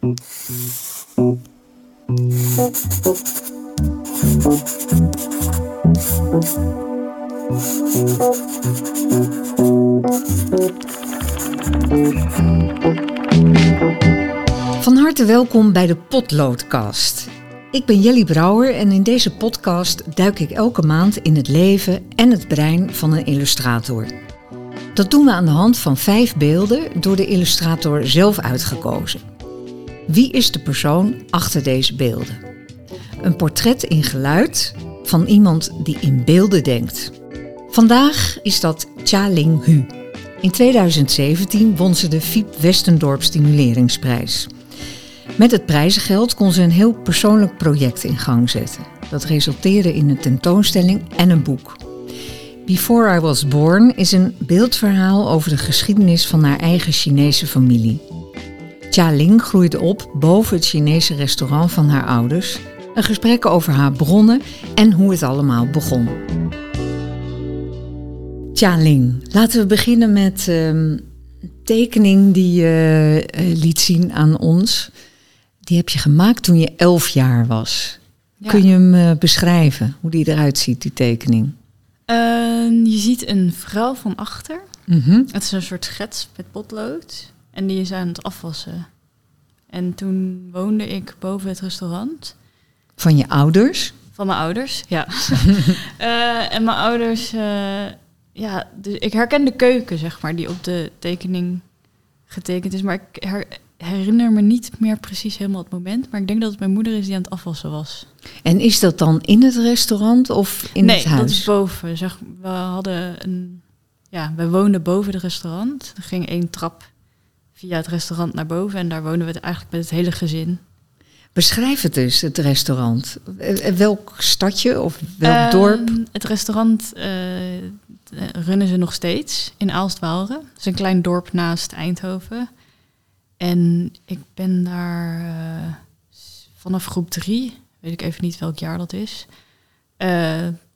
Van harte welkom bij de Potloodcast. Ik ben Jelly Brouwer en in deze podcast duik ik elke maand in het leven en het brein van een illustrator. Dat doen we aan de hand van vijf beelden door de illustrator zelf uitgekozen. Wie is de persoon achter deze beelden? Een portret in geluid van iemand die in beelden denkt. Vandaag is dat Cha Ling Hu. In 2017 won ze de Fiep Westendorp Stimuleringsprijs. Met het prijzengeld kon ze een heel persoonlijk project in gang zetten. Dat resulteerde in een tentoonstelling en een boek. Before I Was Born is een beeldverhaal over de geschiedenis van haar eigen Chinese familie. Cha Ling groeide op boven het Chinese restaurant van haar ouders. Een gesprek over haar bronnen en hoe het allemaal begon. Cha Ling, laten we beginnen met een ehm, tekening die je uh, liet zien aan ons. Die heb je gemaakt toen je elf jaar was. Kun je hem uh, beschrijven, hoe die eruit ziet, die tekening? Uh, je ziet een vrouw van achter. Mhm. Het is een soort schets met potlood. En die is aan het afwassen. En toen woonde ik boven het restaurant. Van je ouders? Van mijn ouders, ja. uh, en mijn ouders, uh, ja, dus ik herken de keuken, zeg maar, die op de tekening getekend is. Maar ik her herinner me niet meer precies helemaal het moment. Maar ik denk dat het mijn moeder is die aan het afwassen was. En is dat dan in het restaurant of in nee, het huis? Nee, dat is boven. Zeg, we hadden een, ja, we woonden boven het restaurant. Er ging één trap via het restaurant naar boven en daar woonden we eigenlijk met het hele gezin. Beschrijf het dus, het restaurant. Welk stadje of welk uh, dorp? Het restaurant uh, runnen ze nog steeds in Aalst-Waalre. Het is een klein dorp naast Eindhoven. En ik ben daar uh, vanaf groep drie, weet ik even niet welk jaar dat is,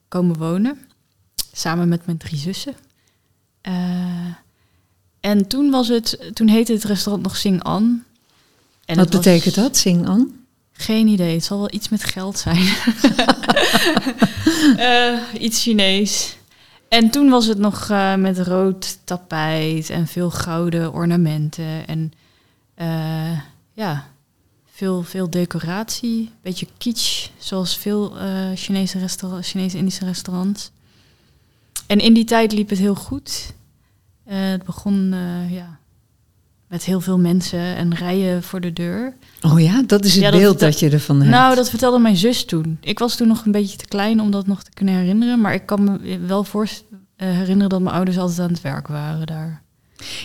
komen wonen. Samen met mijn drie zussen. En toen was het, toen heette het restaurant nog Sing An. En Wat betekent dat, Sing An? Geen idee. Het zal wel iets met geld zijn. iets Chinees. En toen was het nog met rood tapijt en veel gouden ornamenten. En uh, ja, veel, veel decoratie, beetje kitsch, zoals veel Chinese, restaurant, Chinese Indische restaurants. En in die tijd liep het heel goed. Uh, het begon ja, met heel veel mensen en rijen voor de deur. Oh ja, dat is het Ja, beeld dat, je ervan hebt. Nou, dat vertelde mijn zus toen. Ik was toen nog een beetje te klein om dat nog te kunnen herinneren. Maar ik kan me wel voor, herinneren dat mijn ouders altijd aan het werk waren daar.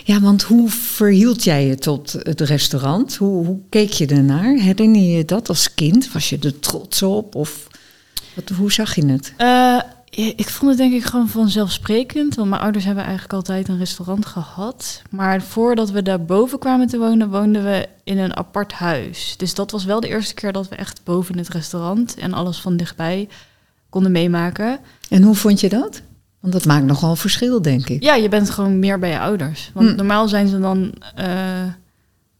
Ja, want hoe verhield jij je tot het restaurant? Hoe, hoe keek je ernaar? Herinner je je dat als kind? Was je er trots op? Of wat, hoe zag je het? Uh, ik vond het denk ik gewoon vanzelfsprekend. Want mijn ouders hebben eigenlijk altijd een restaurant gehad. Maar voordat we daar boven kwamen te wonen, woonden we in een apart huis. Dus dat was wel de eerste keer dat we echt boven het restaurant en alles van dichtbij konden meemaken. En hoe vond je dat? Want dat maakt nogal verschil, denk ik. Ja, je bent gewoon meer bij je ouders. Want Hm. normaal zijn ze dan, uh,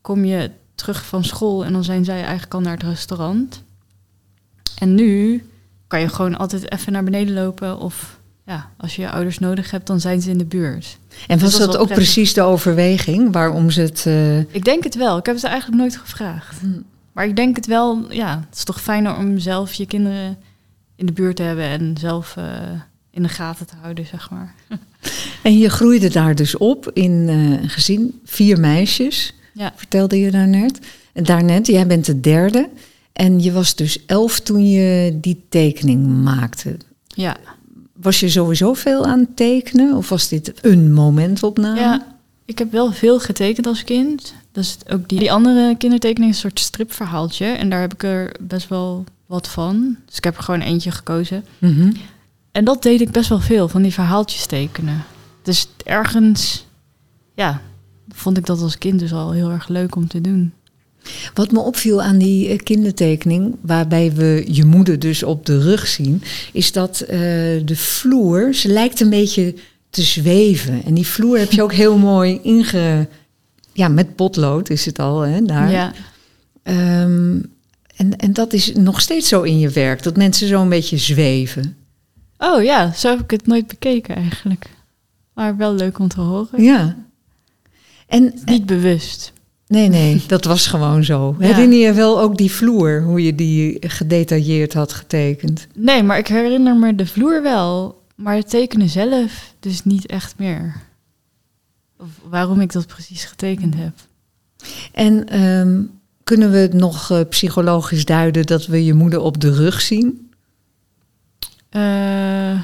kom je terug van school en dan zijn zij eigenlijk al naar het restaurant. En nu kan je gewoon altijd even naar beneden lopen of ja, als je je ouders nodig hebt, dan zijn ze in de buurt. En Dus was dat ook prettig. precies de overweging waarom ze het... eh, Ik denk het wel. Ik heb het eigenlijk nooit gevraagd. Hm. Maar ik denk het wel, ja, het is toch fijner om zelf je kinderen in de buurt te hebben en zelf uh, in de gaten te houden, zeg maar. En je groeide daar dus op in uh, een gezin, vier meisjes, Ja. vertelde je daarnet. En daarnet, jij bent de derde. En je was dus elf toen je die tekening maakte. Ja, Was je sowieso veel aan het tekenen? Of was dit een momentopname? ja, ik heb wel veel getekend als kind. Dus ook die, die andere kindertekening is een soort stripverhaaltje. En daar heb ik er best wel wat van. Dus ik heb er gewoon eentje gekozen. Mhm. En dat deed ik best wel veel, van die verhaaltjes tekenen. Dus ergens, ja, vond ik dat als kind dus al heel erg leuk om te doen. Wat me opviel aan die eh, kindertekening, waarbij we je moeder dus op de rug zien, is dat eh, de vloer, ze lijkt een beetje te zweven. En die vloer heb je ook heel mooi inge... Ja, met potlood is het al, hè, daar. Ja, Ehm, en, en dat is nog steeds zo in je werk, dat mensen zo een beetje zweven. Oh ja, zo heb ik het nooit bekeken eigenlijk. Maar wel leuk om te horen. Ja. En, Niet bewust. Nee, nee, dat was gewoon zo. Ja. Herinner je wel ook die vloer, hoe je die gedetailleerd had getekend? Nee, maar ik herinner me de vloer wel. Maar het tekenen zelf dus niet echt meer. Of waarom ik dat precies getekend heb. En ehm, kunnen we het nog eh, psychologisch duiden dat we je moeder op de rug zien? Eh,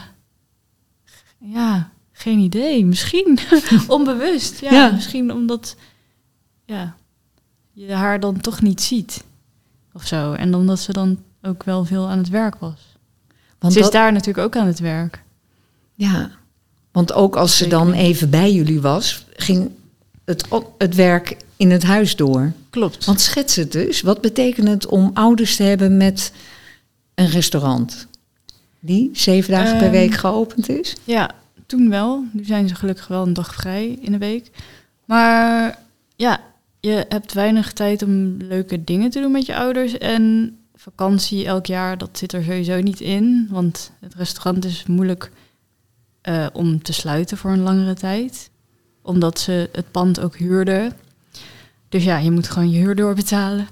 ja, geen idee. Misschien onbewust. Ja, Ja. misschien omdat ja, je haar dan toch niet ziet. Of zo. En omdat ze dan ook wel veel aan het werk was. Want ze is daar natuurlijk ook aan het werk. Ja, want ook als ze dan even bij jullie was, ging het, het werk in het huis door. Klopt. Want schets het dus. Wat betekent het om ouders te hebben met een restaurant? Die zeven dagen per Ehm, week geopend is? Ja, toen wel. Nu zijn ze gelukkig wel een dag vrij in de week. Maar ja, je hebt weinig tijd om leuke dingen te doen met je ouders. En vakantie elk jaar, dat zit er sowieso niet in. Want het restaurant is moeilijk eh, om te sluiten voor een langere tijd. Omdat ze het pand ook huurden. Dus ja, je moet gewoon je huur doorbetalen.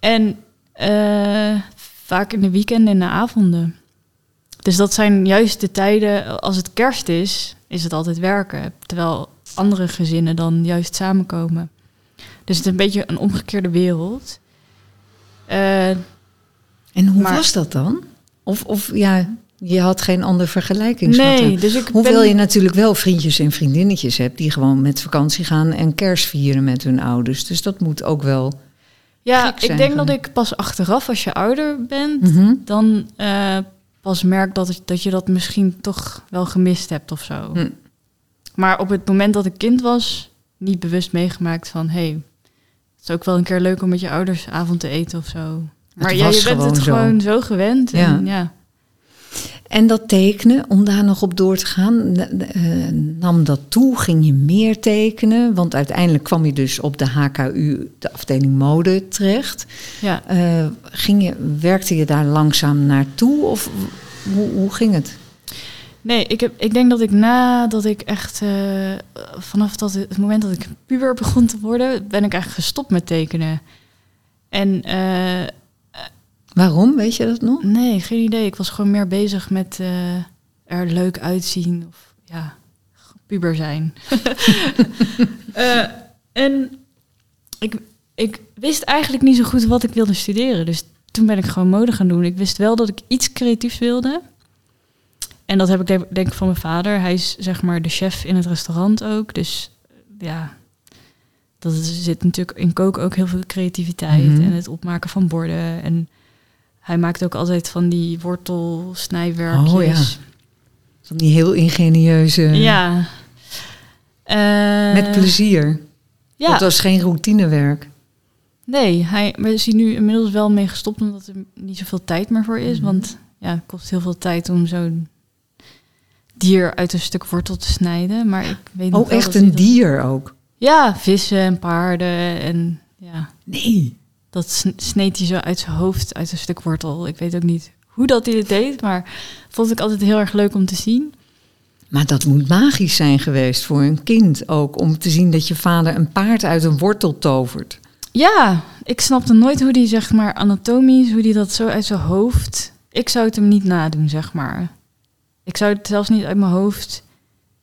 En eh, vaak in de weekenden en de avonden. Dus dat zijn juist de tijden, als het kerst is, is het altijd werken. Terwijl andere gezinnen dan juist samenkomen. Dus het is een beetje een omgekeerde wereld. Eh, En hoe maar- was dat dan? Of, of ja, je had geen ander vergelijkingsmateriaal. nee, dus ik Hoewel ben- je natuurlijk wel vriendjes en vriendinnetjes hebt die gewoon met vakantie gaan en kerst vieren met hun ouders. Dus dat moet ook wel. Ja, ik denk van- dat ik pas achteraf, als je ouder bent, Mhm. dan eh, pas merk dat, het- dat je dat misschien toch wel gemist hebt of zo. Hm. Maar op het moment dat ik kind was, niet bewust meegemaakt van... hé, hey, is ook wel een keer leuk om met je ouders avond te eten of zo. Maar ja, je bent het zo. gewoon zo gewend. En, ja. En dat tekenen, om daar nog op door te gaan, eh, nam dat toe? Ging je meer tekenen? Want uiteindelijk kwam je dus op de HKU, de afdeling mode, terecht. ja. Eh, ging je, werkte je daar langzaam naartoe of hoe, hoe ging het? Nee, ik, heb, ik denk dat ik nadat ik echt... eh, vanaf dat, het moment dat ik puber begon te worden... ben ik eigenlijk gestopt met tekenen. En eh, Waarom, weet je dat nog? Nee, geen idee. Ik was gewoon meer bezig met eh, er leuk uitzien of ja, puber zijn. En ik, ik wist eigenlijk niet zo goed wat ik wilde studeren. Dus toen ben ik gewoon mode gaan doen. Ik wist wel dat ik iets creatiefs wilde. En dat heb ik denk, denk ik van mijn vader. Hij is zeg maar de chef in het restaurant ook. Dus eh, ja, dat is- zit natuurlijk in koken ook heel veel creativiteit. Mhm. En het opmaken van borden. En hij maakt ook altijd van die wortelsnijwerkjes. Oh ja. Van die heel ingenieuze, Ja. Eh, met plezier. Ja, Dat was geen routinewerk. nee, hij, we is nu inmiddels wel mee gestopt omdat er niet zoveel tijd meer voor is. Mhm. Want ja, het kost heel veel tijd om zo'n dier uit een stuk wortel te snijden. Maar ik weet Oh, echt een dat- dier ook? Ja, vissen en paarden en ja, Nee. dat sn- sneed hij zo uit zijn hoofd, uit een stuk wortel. Ik weet ook niet hoe dat hij het deed, maar vond ik altijd heel erg leuk om te zien. Maar dat moet magisch zijn geweest voor een kind ook. Om te zien dat je vader een paard uit een wortel tovert. Ja, ik snapte nooit hoe die zeg maar anatomisch, hoe die dat zo uit zijn hoofd. Ik zou het hem niet nadoen, zeg maar. Ik zou het zelfs niet uit mijn hoofd,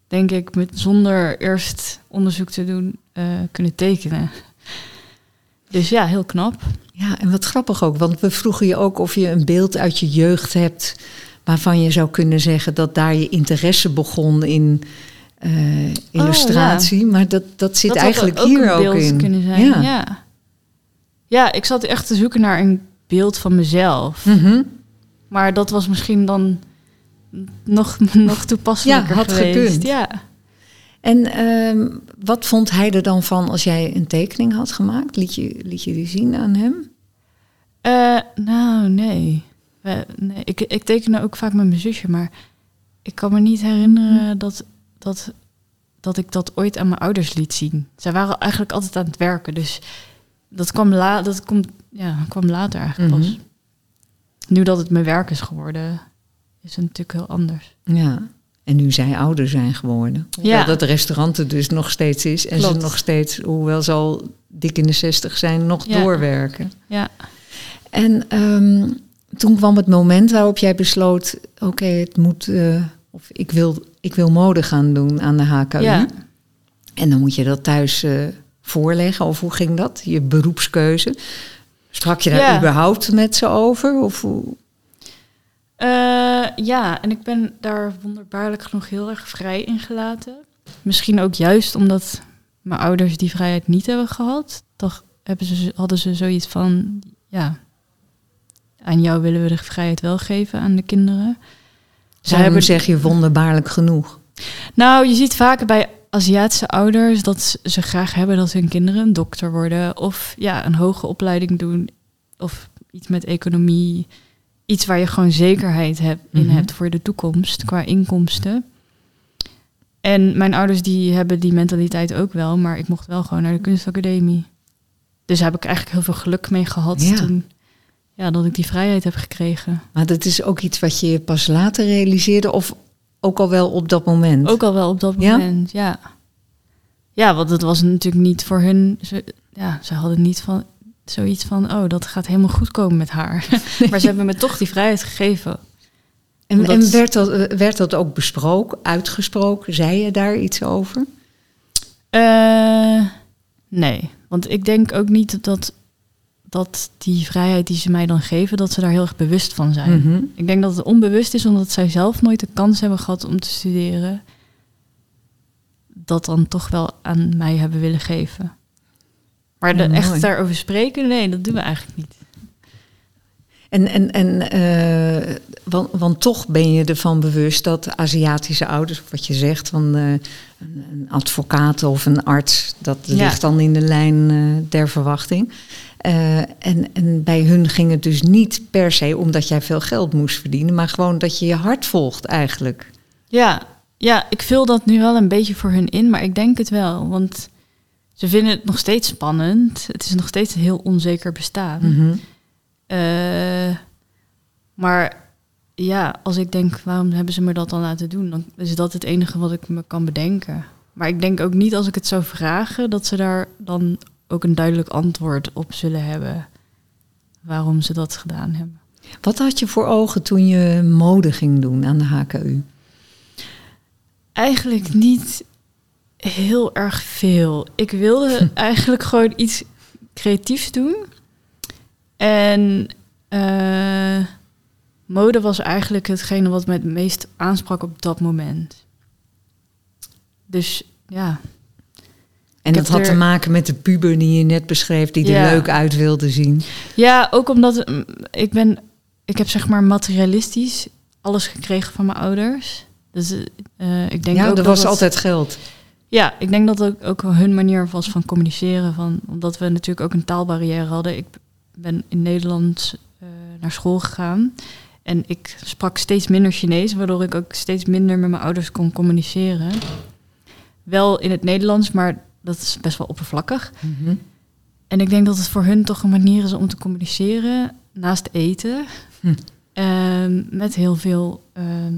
denk ik, met, zonder eerst onderzoek te doen, eh, kunnen tekenen. Dus ja, heel knap. Ja, en wat grappig ook. Want we vroegen je ook of je een beeld uit je jeugd hebt... waarvan je zou kunnen zeggen dat daar je interesse begon in eh, illustratie. Maar dat, dat zit Oh, dat eigenlijk ook hier ook beeld in. kunnen zijn. Ja. Ja. ja. ik zat echt te zoeken naar een beeld van mezelf. Mhm. Maar dat was misschien dan nog, nog toepasselijker Ja, had geweest. gekund. Ja. En ehm, wat vond hij er dan van als jij een tekening had gemaakt? Liet je, liet je die zien aan hem? Eh, nou, nee. Nee. Ik, ik tekende ook vaak met mijn zusje, maar ik kan me niet herinneren dat, dat, dat ik dat ooit aan mijn ouders liet zien. Zij waren eigenlijk altijd aan het werken, dus dat kwam la, dat komt ja, kwam later eigenlijk Mhm. pas. Nu dat het mijn werk is geworden, is het natuurlijk heel anders. Ja. En nu zij ouder zijn geworden. Ja. Dat het restaurant er dus nog steeds is. En Klopt. ze nog steeds, hoewel ze al dik in de zestig zijn, nog Ja. doorwerken. Ja, En ehm, toen kwam het moment waarop jij besloot... oké, het moet... eh, of ik wil, ik wil mode gaan doen aan de HKU. ja. En dan moet je dat thuis eh, voorleggen. Of hoe ging dat? Je beroepskeuze. Sprak je daar Ja. überhaupt met ze over? Of hoe? Eh, ja, en ik ben daar wonderbaarlijk genoeg heel erg vrij in gelaten. Misschien ook juist omdat mijn ouders die vrijheid niet hebben gehad. Toch hebben ze, hadden ze zoiets van, ja, aan jou willen we de vrijheid wel geven aan de kinderen. Ze hebben zeg je wonderbaarlijk genoeg? Nou, je ziet vaker bij Aziatische ouders dat ze- ze graag hebben dat hun kinderen een dokter worden of ja, een hoge opleiding doen of iets met economie, iets waar je gewoon zekerheid heb, in Mhm. hebt voor de toekomst qua inkomsten. En mijn ouders die hebben die mentaliteit ook wel, maar ik mocht wel gewoon naar de kunstacademie. Dus daar heb ik eigenlijk heel veel geluk mee gehad Ja. toen ja, dat ik die vrijheid heb gekregen. Maar dat is ook iets wat je pas later realiseerde... of ook al wel op dat moment? Ook al wel op dat Ja? moment, ja. Ja, want het was natuurlijk niet voor hun... Ze, ja, ze hadden niet van zoiets van... oh, dat gaat helemaal goed komen met haar. maar ze hebben me toch die vrijheid gegeven. en omdat- en werd, dat, eh, werd dat ook besproken, uitgesproken? Zei je daar iets over? Eh, nee, want ik denk ook niet dat, dat die vrijheid die ze mij dan geven... dat ze daar heel erg bewust van zijn. Mhm. Ik denk dat het onbewust is omdat zij zelf nooit de kans hebben gehad om te studeren. Dat dan toch wel aan mij hebben willen geven. Maar de, Ja, echt daarover spreken, nee, dat doen we eigenlijk niet. En, en, en eh, want, want toch ben je ervan bewust dat Aziatische ouders, wat je zegt, van eh, een, advocaat of een arts, dat Ja. ligt dan in de lijn eh, der verwachting. En, en bij hun ging het dus niet per se omdat jij veel geld moest verdienen, maar gewoon dat je je hart volgt eigenlijk. Ja, ja, ik vul dat nu wel een beetje voor hun in, maar ik denk het wel. Want ze vinden het nog steeds spannend. Het is nog steeds een heel onzeker bestaan. Mhm. Eh, maar ja, als ik denk, waarom hebben ze me dat dan laten doen? Dan is dat het enige wat ik me kan bedenken. Maar ik denk ook niet als ik het zou vragen, dat ze daar dan ook een duidelijk antwoord op zullen hebben. Waarom ze dat gedaan hebben. Wat had je voor ogen toen je mode ging doen aan de HKU? Eigenlijk niet heel erg veel. Ik wilde eigenlijk gewoon iets creatiefs doen. En eh, mode was eigenlijk hetgene wat me het meest aansprak op dat moment. Dus ja, En Ik dat had te maken met de puber die je net beschreef, die Ja. er leuk uit wilde zien. Ja, ook omdat mm, ik ben, ik heb zeg maar materialistisch alles gekregen van mijn ouders. Dus eh, ik denk ja, ook er dat was dat- altijd geld. Ja, ik denk dat ook, ook hun manier was van communiceren. Van, omdat we natuurlijk ook een taalbarrière hadden. Ik ben in Nederland eh, naar school gegaan. En ik sprak steeds minder Chinees, waardoor ik ook steeds minder met mijn ouders kon communiceren. Wel in het Nederlands, maar dat is best wel oppervlakkig. Mhm. En ik denk dat het voor hun toch een manier is om te communiceren naast eten. Hm. Ehm, met heel veel. ehm,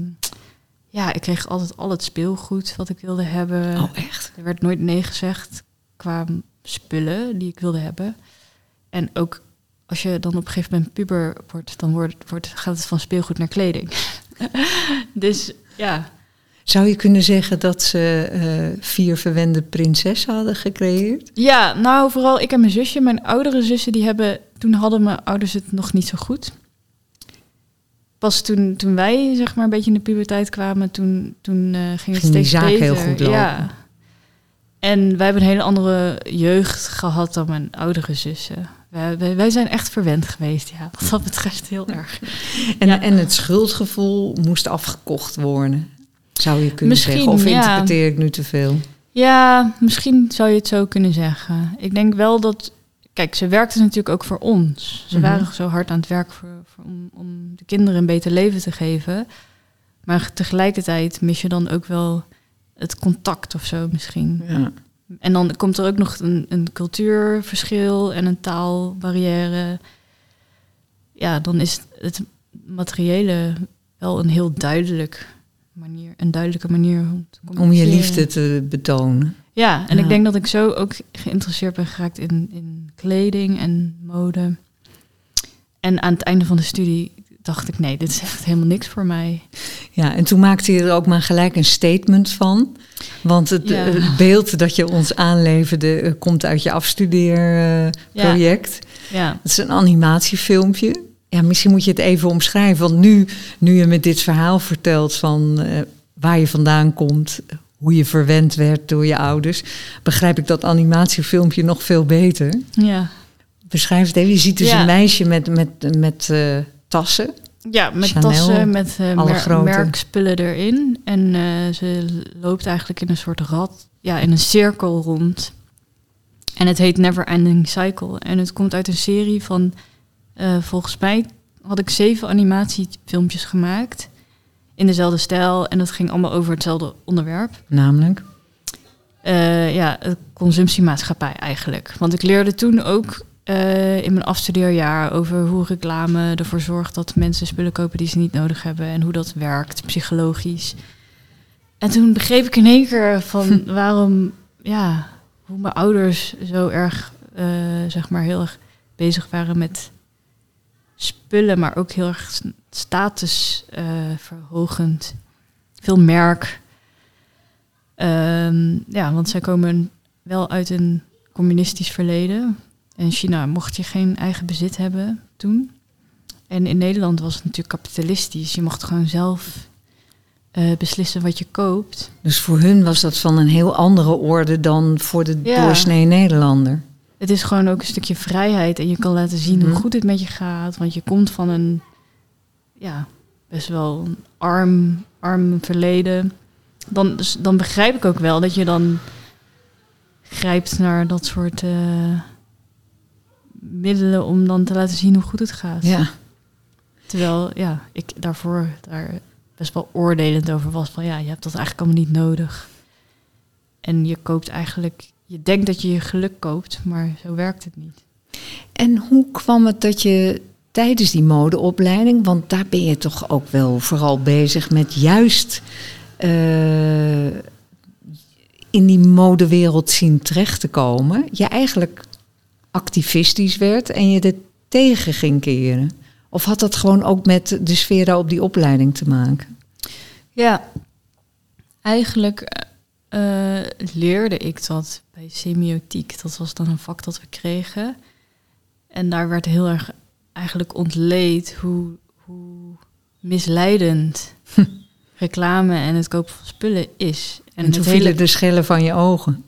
ja, ik kreeg altijd al het speelgoed wat ik wilde hebben. Oh, echt? Er werd nooit nee gezegd qua spullen die ik wilde hebben. En ook als je dan op een gegeven moment puber wordt, dan wordt, wordt, gaat het van speelgoed naar kleding. dus ja, Zou je kunnen zeggen dat ze eh, vier verwende prinsessen hadden gecreëerd? Ja, nou vooral ik en mijn zusje. Mijn oudere zussen, die hebben... Toen hadden mijn ouders het nog niet zo goed. Pas toen, toen wij zeg maar een beetje in de puberteit kwamen... toen, toen eh, ging het Ging die steeds zaak beter. heel goed lopen. Ja. En wij hebben een hele andere jeugd gehad dan mijn oudere zussen. Wij, wij, wij zijn echt verwend geweest, ja. Wat dat betreft heel erg. En, Ja. en het schuldgevoel moest afgekocht worden. Zou je kunnen Misschien, zeggen? Of ja. interpreteer ik nu te veel? Ja, misschien zou je het zo kunnen zeggen. Ik denk wel dat. Kijk, ze werkten natuurlijk ook voor ons. Ze Mhm. waren zo hard aan het werk voor, voor- om, om de kinderen een beter leven te geven. Maar tegelijkertijd mis je dan ook wel het contact of zo misschien. Ja. En dan komt er ook nog een, een cultuurverschil en een taalbarrière. Ja, dan is het materiële wel een heel duidelijk manier, een duidelijke manier om te Om je liefde te betonen. Ja, en Ja. ik denk dat ik zo ook geïnteresseerd ben geraakt in, in kleding en mode. En aan het einde van de studie dacht ik, nee, dit is echt helemaal niks voor mij. Ja, en toen maakte je er ook maar gelijk een statement van. Want het, Ja. beeld dat je ons aanleverde eh, komt uit je afstudeerproject. Ja, Het is een animatiefilmpje. Ja, misschien moet je het even omschrijven. Want nu, nu je me dit verhaal vertelt van eh, waar je vandaan komt, hoe je verwend werd door je ouders, begrijp ik dat animatiefilmpje nog veel beter. ja. Beschrijf het even. Je ziet dus Ja. een meisje met, met, met eh, tassen. ja met Chanel, tassen, met eh, mer- merkspullen erin. En eh, ze loopt eigenlijk in een soort rad, ja, in een cirkel rond. En het heet Never Ending Cycle. En het komt uit een serie van, volgens mij had ik zeven animatiefilmpjes gemaakt. In dezelfde stijl. En dat ging allemaal over hetzelfde onderwerp. Namelijk. Eh, ja, het consumptiemaatschappij eigenlijk. Want ik leerde toen ook eh, in mijn afstudeerjaar over hoe reclame ervoor zorgt dat mensen spullen kopen die ze niet nodig hebben en hoe dat werkt psychologisch. En toen begreep ik in één keer van waarom, ja, hoe mijn ouders zo erg, eh, zeg maar, heel erg bezig waren met spullen, maar ook heel erg status eh, verhogend. Veel merk. Ehm, ja, want zij komen wel uit een communistisch verleden. In China mocht je geen eigen bezit hebben toen. En in Nederland was het natuurlijk kapitalistisch. Je mocht gewoon zelf eh, beslissen wat je koopt. Dus voor hun was dat van een heel andere orde dan voor de Ja. doorsnee Nederlander. Het is gewoon ook een stukje vrijheid. En je kan laten zien hoe Mhm. goed het met je gaat. Want je komt van een ja, best wel een arm, arm verleden. Dan, dus dan begrijp ik ook wel dat je dan grijpt naar dat soort eh, middelen om dan te laten zien hoe goed het gaat. Ja. Terwijl ja, ik daarvoor daar best wel oordelend over was. Van ja, je hebt dat eigenlijk allemaal niet nodig. En je koopt eigenlijk, je denkt dat je je geluk koopt, maar zo werkt het niet. En hoe kwam het dat je tijdens die modeopleiding, want daar ben je toch ook wel vooral bezig met juist eh, in die modewereld zien terecht te komen, je eigenlijk activistisch werd en je er tegen ging keren? Of had dat gewoon ook met de sfeer op die opleiding te maken? Ja, eigenlijk eh, leerde ik dat bij semiotiek. Dat was dan een vak dat we kregen. En daar werd heel erg eigenlijk ontleed hoe, hoe misleidend reclame en het kopen van spullen is. En, het toen hele, vielen de schellen van je ogen.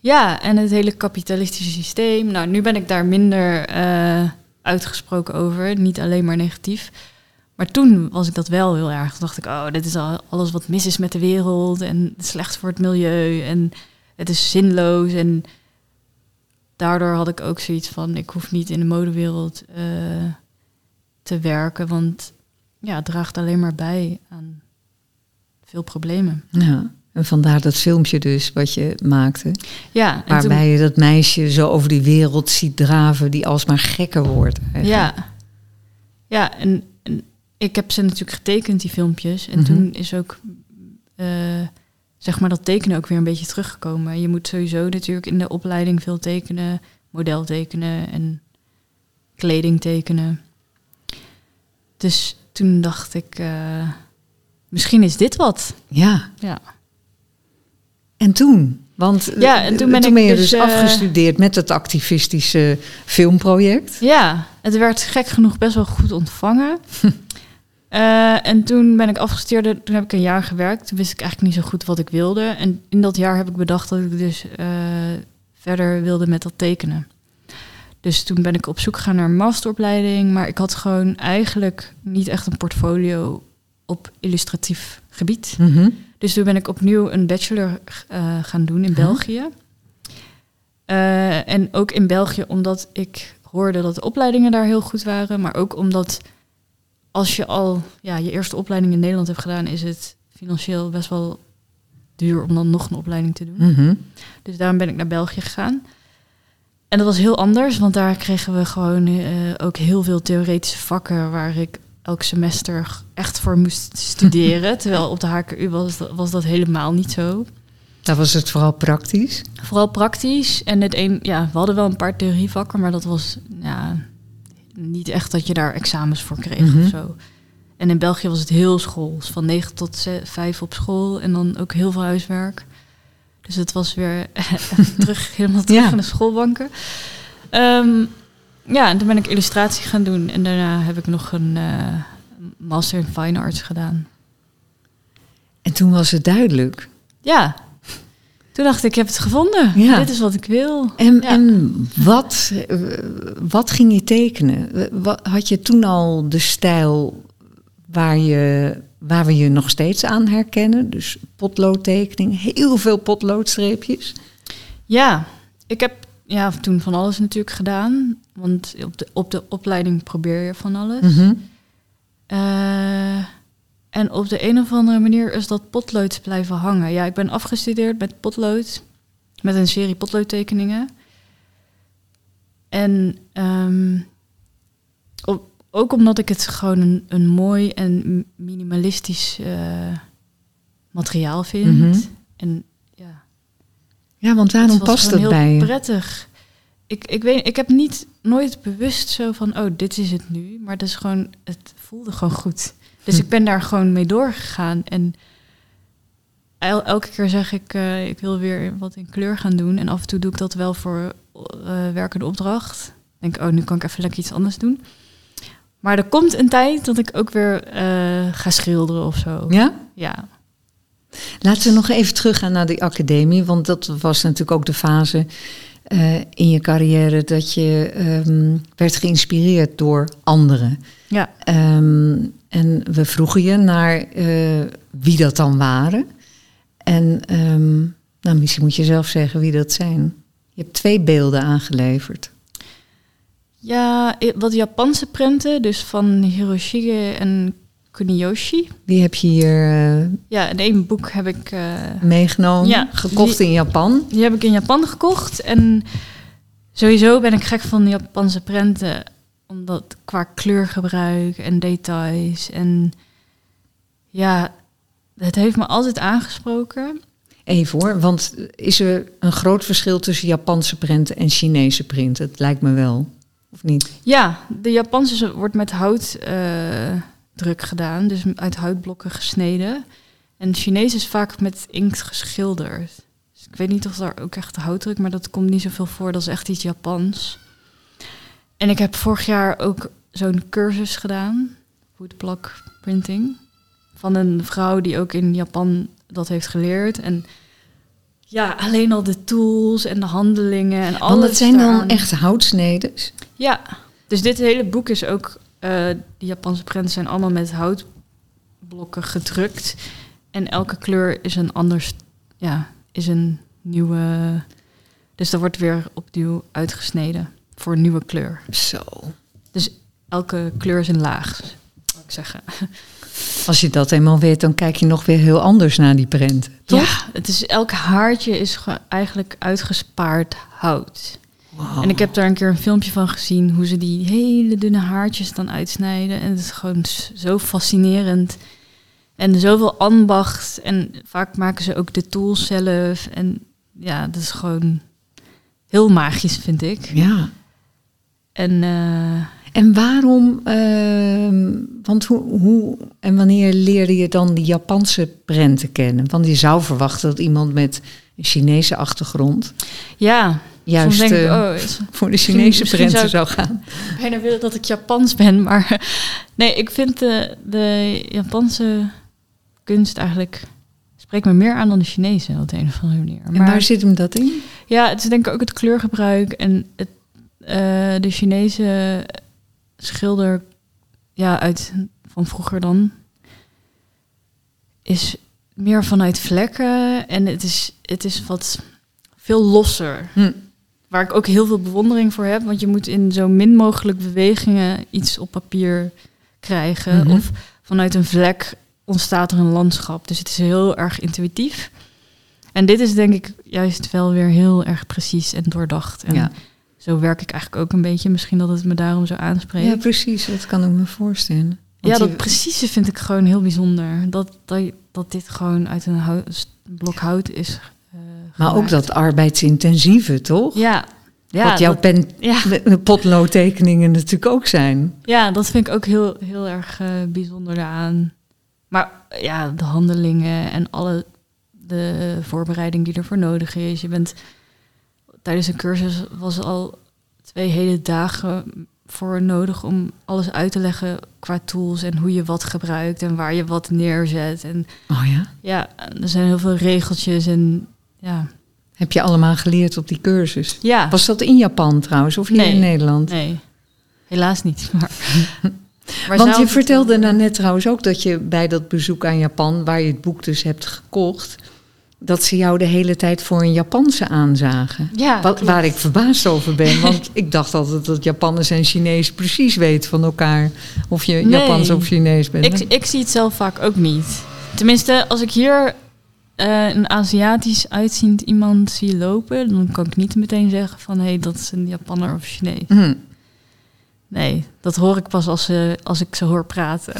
ja, en het hele kapitalistische systeem. Nou, nu ben ik daar minder eh, uitgesproken over. Niet alleen maar negatief. Maar toen was ik dat wel heel erg. Toen dacht ik, oh, dit is al alles wat mis is met de wereld. En slecht voor het milieu. En het is zinloos. En daardoor had ik ook zoiets van, ik hoef niet in de modewereld eh, te werken. Want ja, het draagt alleen maar bij aan veel problemen. Ja. En vandaar dat filmpje dus wat je maakte. Ja, toen- Waarbij je dat meisje zo over die wereld ziet draven die alsmaar gekker wordt. eigenlijk. Ja, ja en, en ik heb ze natuurlijk getekend, die filmpjes. En Mhm. toen is ook, eh, zeg maar, dat tekenen ook weer een beetje teruggekomen. Je moet sowieso natuurlijk in de opleiding veel tekenen, model tekenen en kleding tekenen. Dus toen dacht ik, eh, misschien is dit wat. Ja. Ja. En toen? Want Ja, en toen ben toen ik je dus, dus, eh, afgestudeerd met het activistische filmproject. Ja, het werd gek genoeg best wel goed ontvangen. Eh, en toen ben ik afgestudeerd, toen heb ik een jaar gewerkt. Toen wist ik eigenlijk niet zo goed wat ik wilde. En in dat jaar heb ik bedacht dat ik dus eh, verder wilde met dat tekenen. Dus toen ben ik op zoek gegaan naar een masteropleiding. Maar ik had gewoon eigenlijk niet echt een portfolio op illustratief gebied. Mhm. Dus toen ben ik opnieuw een bachelor eh, gaan doen in Huh? België. En ook in België omdat ik hoorde dat de opleidingen daar heel goed waren. Maar ook omdat als je al ja, je eerste opleiding in Nederland hebt gedaan, is het financieel best wel duur om dan nog een opleiding te doen. Mhm. Dus daarom ben ik naar België gegaan. En dat was heel anders, want daar kregen we gewoon eh, ook heel veel theoretische vakken waar ik elk semester echt voor moest studeren. terwijl op de HKU was dat, was dat helemaal niet zo. Daar was het vooral praktisch. Vooral praktisch. En het een, ja, we hadden wel een paar theorievakken, maar dat was ja, niet echt dat je daar examens voor kreeg Mhm. of zo. En in België was het heel schools, van 9 tot ze- 5 op school en dan ook heel veel huiswerk. Dus het was weer terug, helemaal terug Ja. de schoolbanken. Ehm, ja, en toen ben ik illustratie gaan doen en daarna heb ik nog een eh, master in fine arts gedaan. En toen was het duidelijk. Ja, toen dacht ik, ik heb het gevonden. Ja. Dit is wat ik wil. En, Ja. en wat, wat ging je tekenen? Wat, had je toen al de stijl waar, je, waar we je nog steeds aan herkennen? Dus potloodtekening, heel veel potloodstreepjes. Ja, ik heb ja, toen van alles natuurlijk gedaan. Want op de, op de opleiding probeer je van alles. Mhm. Eh, en op de een of andere manier is dat potlood blijven hangen. Ja, ik ben afgestudeerd met potlood. Met een serie potloodtekeningen. En ehm, op- ook omdat ik het gewoon een, een mooi en minimalistisch eh, materiaal vind. Mhm. En ja, Ja, want waarom het past dat heel bij prettig. Ik, ik, weet, ik heb niet nooit bewust zo van, oh, dit is het nu. Maar het is gewoon, het voelde gewoon goed. Dus Hm. ik ben daar gewoon mee doorgegaan. En el- elke keer zeg ik, eh, ik wil weer wat in kleur gaan doen. En af en toe doe ik dat wel voor eh werkende opdracht. Denk, oh, nu kan ik even lekker iets anders doen. Maar er komt een tijd dat ik ook weer eh, ga schilderen of zo. Ja? ja. Laten we nog even teruggaan naar die academie. Want dat was natuurlijk ook de fase eh, in je carrière dat je ehm, werd geïnspireerd door anderen. Ja. Ehm, en we vroegen je naar eh, wie dat dan waren. En ehm, nou, misschien moet je zelf zeggen wie dat zijn. Je hebt twee beelden aangeleverd. Ja, wat Japanse prenten, dus van Hiroshige en Kuniyoshi. Die heb je hier eh, Ja, in één boek heb ik, eh, meegenomen, Ja, gekocht die- in Japan. die heb ik in Japan gekocht. En sowieso ben ik gek van Japanse prenten, omdat qua kleurgebruik en details. En ja, het heeft me altijd aangesproken. Even hoor, want is er een groot verschil tussen Japanse printen en Chinese printen? Het lijkt me wel, of niet? Ja, de Japanse wordt met hout eh, druk gedaan, dus uit houtblokken gesneden. En Chinees is vaak met inkt geschilderd. Dus ik weet niet of daar ook echt houtdruk, maar dat komt niet zoveel voor. Dat is echt iets Japans. En ik heb vorig jaar ook zo'n cursus gedaan, woodblock printing, van een vrouw die ook in Japan dat heeft geleerd. En ja, alleen al de tools en de handelingen en alles. Want het zijn dan echt houtsneders. Ja, dus dit hele boek is ook... eh die Japanse prenten zijn allemaal met houtblokken gedrukt. En elke kleur is een anders... Ja, is een nieuwe... Dus dat wordt weer opnieuw uitgesneden voor een nieuwe kleur. Zo. Dus elke kleur is een laag, zou ik zeggen. Als je dat eenmaal weet, dan kijk je nog weer heel anders naar die prenten. Toch? Ja, het is, elk haartje is eigenlijk uitgespaard hout. Wow. En ik heb daar een keer een filmpje van gezien hoe ze die hele dunne haartjes dan uitsnijden. En het is gewoon zo fascinerend. En zoveel ambacht. En vaak maken ze ook de tools zelf. En ja, dat is gewoon heel magisch, vind ik. Ja. En eh, En waarom, ehm, want hoe, hoe en wanneer leerde je dan die Japanse prenten kennen? Want je zou verwachten dat iemand met een Chinese achtergrond ja, juist ik, eh, oh, is- voor de Chinese prenten zou zou gaan. bijna willen dat ik Japans ben. Maar nee, ik vind de, de Japanse kunst eigenlijk... spreekt me meer aan dan de Chinese op de een of andere manier. En waar zit hem dat in? Ja, het is denk ik ook het kleurgebruik en het, eh, de Chinese schilder, ja, uit van vroeger dan, is meer vanuit vlekken en het is, het is wat veel losser. Hm. Waar ik ook heel veel bewondering voor heb, want je moet in zo min mogelijk bewegingen iets op papier krijgen. Mhm. Of vanuit een vlek ontstaat er een landschap. Dus het is heel erg intuïtief. En dit is denk ik juist wel weer heel erg precies en doordacht. En Ja. zo werk ik eigenlijk ook een beetje. Misschien dat het me daarom zo aanspreekt. Ja, precies. Dat kan ik me voorstellen. Ja, dat je- precieze vind ik gewoon heel bijzonder. Dat, dat, dat dit gewoon uit een hout, blok hout is Maar ook dat arbeidsintensieve, toch? Ja, ja, Wat jouw dat, pen, ja, potloodtekeningen natuurlijk ook zijn. ja, dat vind ik ook heel, heel erg eh, bijzonder daaraan. Maar ja, de handelingen en alle de voorbereiding die ervoor nodig is. Je bent tijdens een cursus was al twee hele dagen voor nodig om alles uit te leggen qua tools en hoe je wat gebruikt en waar je wat neerzet. En Oh ja? ja, er zijn heel veel regeltjes en ja. Heb je allemaal geleerd op die cursus? Ja, Was dat in Japan trouwens, of hier Nee. in Nederland? nee, helaas niet. Maar, maar Want je vertelde daarnet trouwens ook dat je bij dat bezoek aan Japan, waar je het boek dus hebt gekocht, dat ze jou de hele tijd voor een Japanse aanzagen. Ja, Wat, waar ik verbaasd over ben, want ik dacht altijd dat Japanners en Chinees precies weten van elkaar of je Nee. Japans of Chinees bent. Ik, ik zie het zelf vaak ook niet. Tenminste, als ik hier eh, een Aziatisch uitziend iemand zie lopen, dan kan ik niet meteen zeggen van hé, hey, dat is een Japanner of Chinees. Hm. Nee, dat hoor ik pas als, ze, als ik ze hoor praten.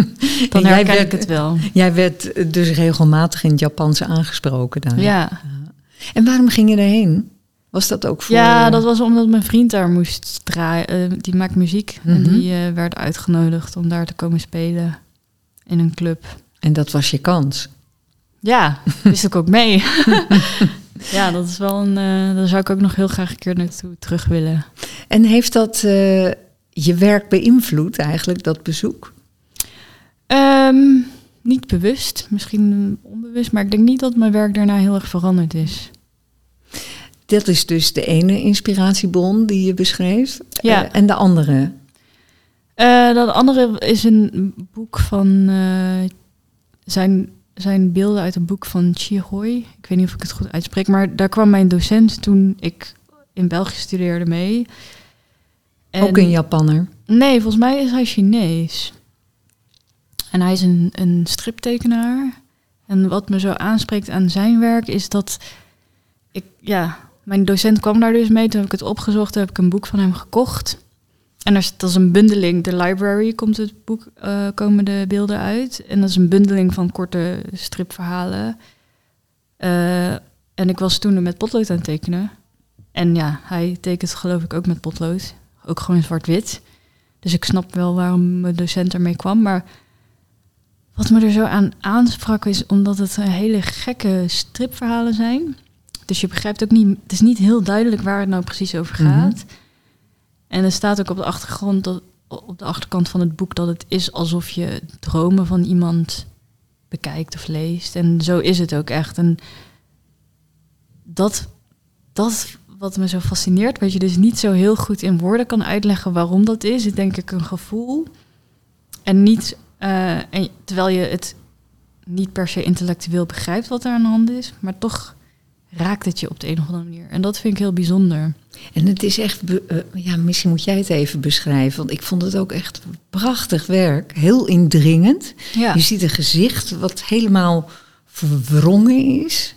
dan herken werd- ik het wel. Jij werd dus regelmatig in het Japans aangesproken daar. Ja. En waarom ging je daarheen? Was dat ook voor... ja, eh, dat was omdat mijn vriend daar moest draaien. Eh, die maakt muziek en Mhm. die eh, werd uitgenodigd om daar te komen spelen in een club. En dat was je kans. Ja, wist ik ook mee. ja, dat is wel een. eh daar zou ik ook nog heel graag een keer naartoe terug willen. En heeft dat eh, je werk beïnvloed eigenlijk, dat bezoek? Ehm, niet bewust, misschien onbewust, maar ik denk niet dat mijn werk daarna heel erg veranderd is. Dat is dus de ene inspiratiebron die je beschreef. Ja. Eh, en de andere. Dat andere is een boek van zijn, zijn beelden uit een boek van Chihoy. Ik weet niet of ik het goed uitspreek, maar daar kwam mijn docent toen ik in België studeerde mee. En- Ook een Japanner. Nee, volgens mij is hij Chinees. En hij is een, een striptekenaar. En wat me zo aanspreekt aan zijn werk is dat ik, ja, mijn docent kwam daar dus mee. Toen heb ik het opgezocht, toen heb ik een boek van hem gekocht. En er dat is een bundeling, The Library komt het boek, eh, komen de beelden uit. En dat is een bundeling van korte stripverhalen. Eh, en ik was toen met potlood aan het tekenen. En ja, hij tekent geloof ik ook met potlood. Ook gewoon in zwart-wit. Dus ik snap wel waarom mijn docent ermee kwam. Maar wat me er zo aan aansprak is omdat het een hele gekke stripverhalen zijn. Dus je begrijpt ook niet, het is niet heel duidelijk waar het nou precies over Mhm. gaat. En er staat ook op de achtergrond, op de achterkant van het boek, dat het is alsof je dromen van iemand bekijkt of leest. En zo is het ook echt. En dat, dat wat me zo fascineert, wat je dus niet zo heel goed in woorden kan uitleggen waarom dat is, is denk ik een gevoel. En niet, eh, terwijl je het niet per se intellectueel begrijpt wat er aan de hand is, maar toch raakt het je op de een of andere manier. En dat vind ik heel bijzonder. En het is echt, eh, ja, misschien moet jij het even beschrijven, want ik vond het ook echt prachtig werk. Heel indringend. Ja, Je ziet een gezicht wat helemaal verwrongen is.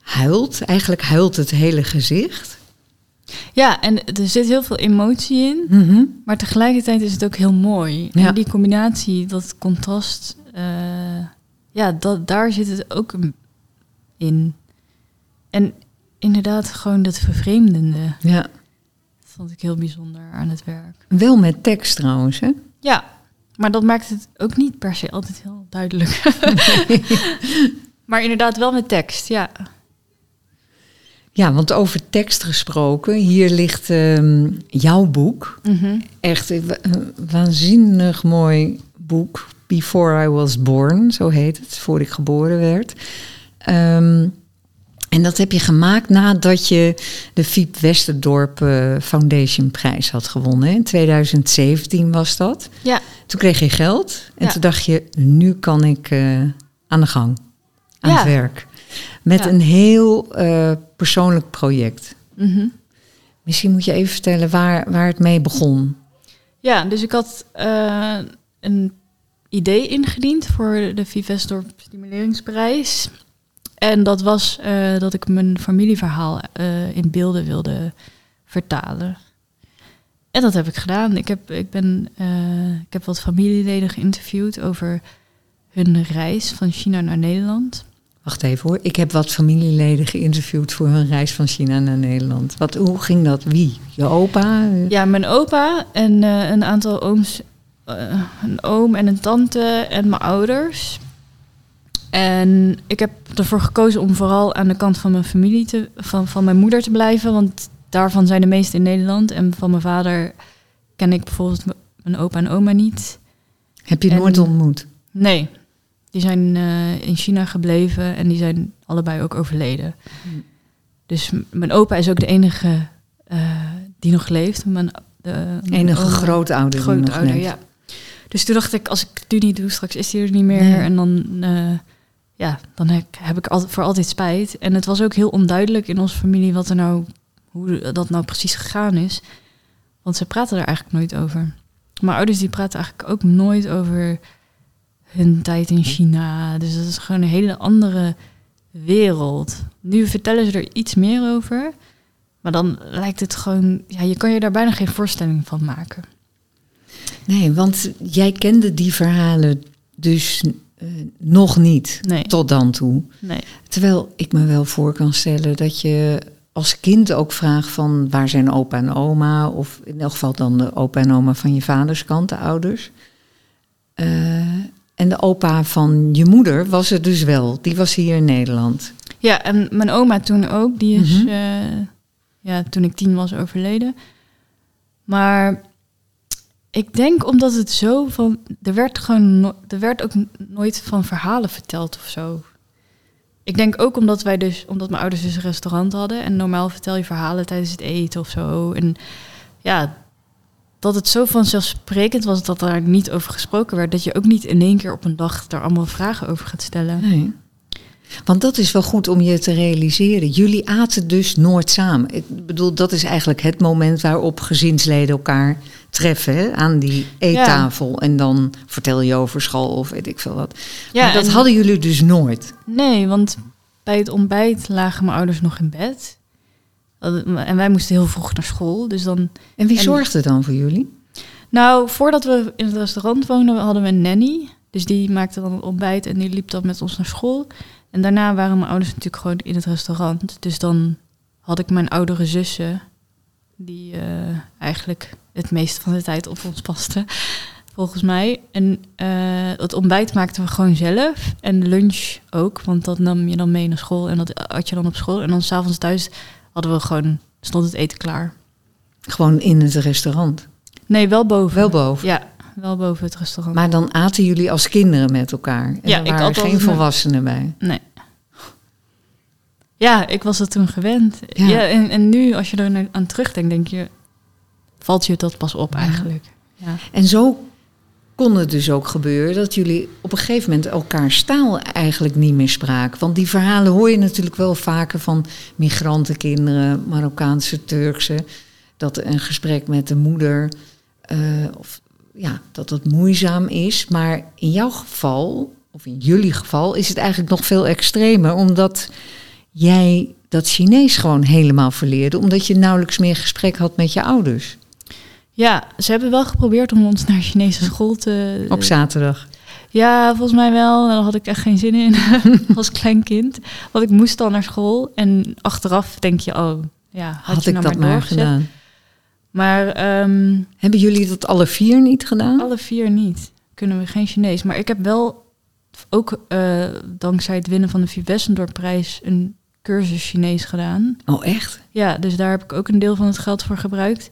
Huilt, eigenlijk huilt het hele gezicht. ja en er zit heel veel emotie in. Mhm. Maar tegelijkertijd is het ook heel mooi. Ja. En die combinatie, dat contrast, eh, ja, dat, daar zit het ook in. En inderdaad, gewoon dat vervreemdende. Ja, Dat vond ik heel bijzonder aan het werk. wel met tekst trouwens, hè? Ja, maar dat maakt het ook niet per se altijd heel duidelijk. maar inderdaad wel met tekst, ja. Ja, want over tekst gesproken, hier ligt ehm, jouw boek. Mhm. Echt een wa- een waanzinnig mooi boek. Before I Was Born, zo heet het, voor ik geboren werd. Ehm, en dat heb je gemaakt nadat je de Fiep Westerdorp eh, Foundation prijs had gewonnen. In 2017 was dat. Ja, Toen kreeg je geld en Ja. toen dacht je, nu kan ik eh, aan de gang, aan Ja. het werk. Met Ja. een heel eh, persoonlijk project. mhm. Misschien moet je even vertellen waar, waar het mee begon. Ja, dus ik had een idee ingediend voor de Vivesdorp Stimuleringsprijs. En dat was eh, dat ik mijn familieverhaal eh, in beelden wilde vertalen. En dat heb ik gedaan. Ik heb, ik, ben, eh, ik heb wat familieleden geïnterviewd over hun reis van China naar Nederland. Wacht even hoor. Ik heb wat familieleden geïnterviewd voor hun reis van China naar Nederland. Wat, hoe ging dat? Wie? Je opa? Ja, mijn opa en een aantal ooms, een oom en een tante en mijn ouders. En ik heb ervoor gekozen om vooral aan de kant van mijn familie te, van, van mijn moeder te blijven, want daarvan zijn de meesten in Nederland. En van mijn vader ken ik bijvoorbeeld mijn opa en oma niet. Heb je En- nooit ontmoet? Nee, die zijn eh, in China gebleven en die zijn allebei ook overleden. Hmm. Dus mijn opa is ook de enige eh, die nog leeft. Mijn, de, mijn Enige oma- grootouder die nog grootouder, leeft. ja. Dus toen dacht ik, als ik het nu niet doe, straks is hij er niet meer. Nee. En dan, eh, ja, dan heb, ik voor altijd spijt. En het was ook heel onduidelijk in onze familie wat er nou, hoe dat nou precies gegaan is. Want ze praten er eigenlijk nooit over. Mijn ouders die praten eigenlijk ook nooit over hun tijd in China. Dus dat is gewoon een hele andere wereld. Nu vertellen ze er iets meer over. Maar dan lijkt het gewoon... Ja, je kan je daar bijna geen voorstelling van maken. Nee, want jij kende die verhalen dus eh, nog niet Nee, tot dan toe. nee. Terwijl ik me wel voor kan stellen dat je als kind ook vraagt van waar zijn opa en oma? Of in elk geval dan de opa en oma van je vaders kant, de ouders. Eh, en de opa van je moeder was er dus wel. Die was hier in Nederland. Ja, en mijn oma toen ook. Die is, Mhm. eh, ja, toen ik tien was, overleden. Maar ik denk omdat het zo van... Er werd gewoon... er werd ook nooit van verhalen verteld of zo. Ik denk ook omdat wij dus... Omdat mijn ouders dus een restaurant hadden. En normaal vertel je verhalen tijdens het eten of zo. En ja... Dat het zo vanzelfsprekend was dat daar niet over gesproken werd. Dat je ook niet in één keer op een dag daar allemaal vragen over gaat stellen. Nee. Want dat is wel goed om je te realiseren. Jullie aten dus nooit samen. Ik bedoel, dat is eigenlijk het moment waarop gezinsleden elkaar treffen hè, aan die eettafel. En dan vertel je over school of weet ik veel wat. Ja, maar dat en- hadden jullie dus nooit. Nee, want bij het ontbijt lagen mijn ouders nog in bed. En wij moesten heel vroeg naar school. Dus dan. En wie En- zorgde dan voor jullie? Nou, voordat we in het restaurant woonden, hadden we een nanny. Dus die maakte dan het ontbijt en die liep dan met ons naar school. En daarna waren mijn ouders natuurlijk gewoon in het restaurant. Dus dan had ik mijn oudere zussen, die eh, eigenlijk het meeste van de tijd op ons pasten, volgens mij. En eh, het ontbijt maakten we gewoon zelf. En de lunch ook, want dat nam je dan mee naar school en dat had je dan op school. En dan s'avonds thuis hadden we gewoon, stond het eten klaar. Gewoon in het restaurant. Nee, wel boven. Wel boven. Ja, wel boven het restaurant. Maar dan aten jullie als kinderen met elkaar. En Ja, er ik waren at geen altijd met- volwassenen bij. Nee. Ja, ik was dat toen gewend. Ja. Ja, en, en nu, als je er aan terugdenkt, denk je... Valt je dat pas op eigenlijk. Ja. En zo kon het dus ook gebeuren dat jullie op een gegeven moment elkaars taal eigenlijk niet meer spraken. Want die verhalen hoor je natuurlijk wel vaker van migrantenkinderen, Marokkaanse, Turkse. Dat een gesprek met de moeder, eh, of, ja, dat dat moeizaam is. Maar in jouw geval, of in jullie geval, is het eigenlijk nog veel extremer. Omdat jij dat Chinees gewoon helemaal verleerde. Omdat je nauwelijks meer gesprek had met je ouders ja, ze hebben wel geprobeerd om ons naar Chinese school te... op zaterdag. Ja, volgens mij wel. Daar had ik echt geen zin in als klein kind. Want ik moest dan naar school. En achteraf denk je, oh, ja, had, Had, je ik nou dat maar doorgezet. gedaan. Maar ehm, Hebben jullie dat alle vier niet gedaan? Alle vier niet. Kunnen we geen Chinees. Maar ik heb wel ook eh, dankzij het winnen van de Vier Westendorp-prijs een cursus Chinees gedaan. Oh, echt? Ja, dus daar heb ik ook een deel van het geld voor gebruikt.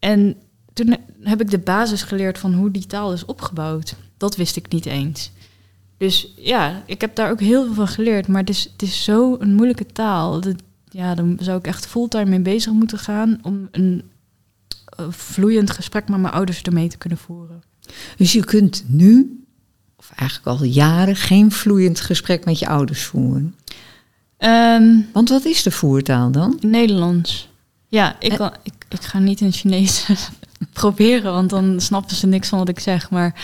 En toen heb ik de basis geleerd van hoe die taal is opgebouwd. Dat wist ik niet eens. Dus ja, ik heb daar ook heel veel van geleerd. Maar het is, het is zo een moeilijke taal. Dat, ja, dan zou ik echt fulltime mee bezig moeten gaan om een eh, vloeiend gesprek met mijn ouders ermee te kunnen voeren. Dus je kunt nu, of eigenlijk al jaren, geen vloeiend gesprek met je ouders voeren. Ehm, Want wat is de voertaal dan? Nederlands. Ja, ik, kan, ik, ik ga niet in Chinees proberen, want dan snappen ze niks van wat ik zeg. Maar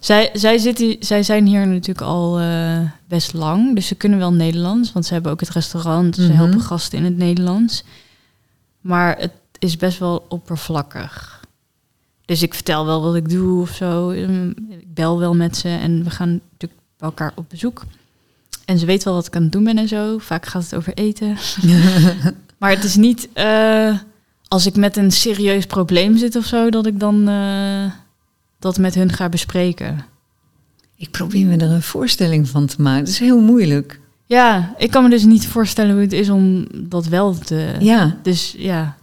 Zij, zij, zitten, zij zijn hier natuurlijk al eh, best lang, dus ze kunnen wel Nederlands, want ze hebben ook het restaurant, ze Mhm. helpen gasten in het Nederlands. Maar het is best wel oppervlakkig. Dus ik vertel wel wat ik doe of zo. Ehm, Ik bel wel met ze en we gaan natuurlijk bij elkaar op bezoek. En ze weet wel wat ik aan het doen ben en zo. Vaak gaat het over eten. Maar het is niet eh, als ik met een serieus probleem zit of zo, dat ik dan eh, dat met hun ga bespreken. Ik probeer me er een voorstelling van te maken. Het is heel moeilijk. Ja, ik kan me dus niet voorstellen hoe het is om dat wel te. Ja, Dus ja,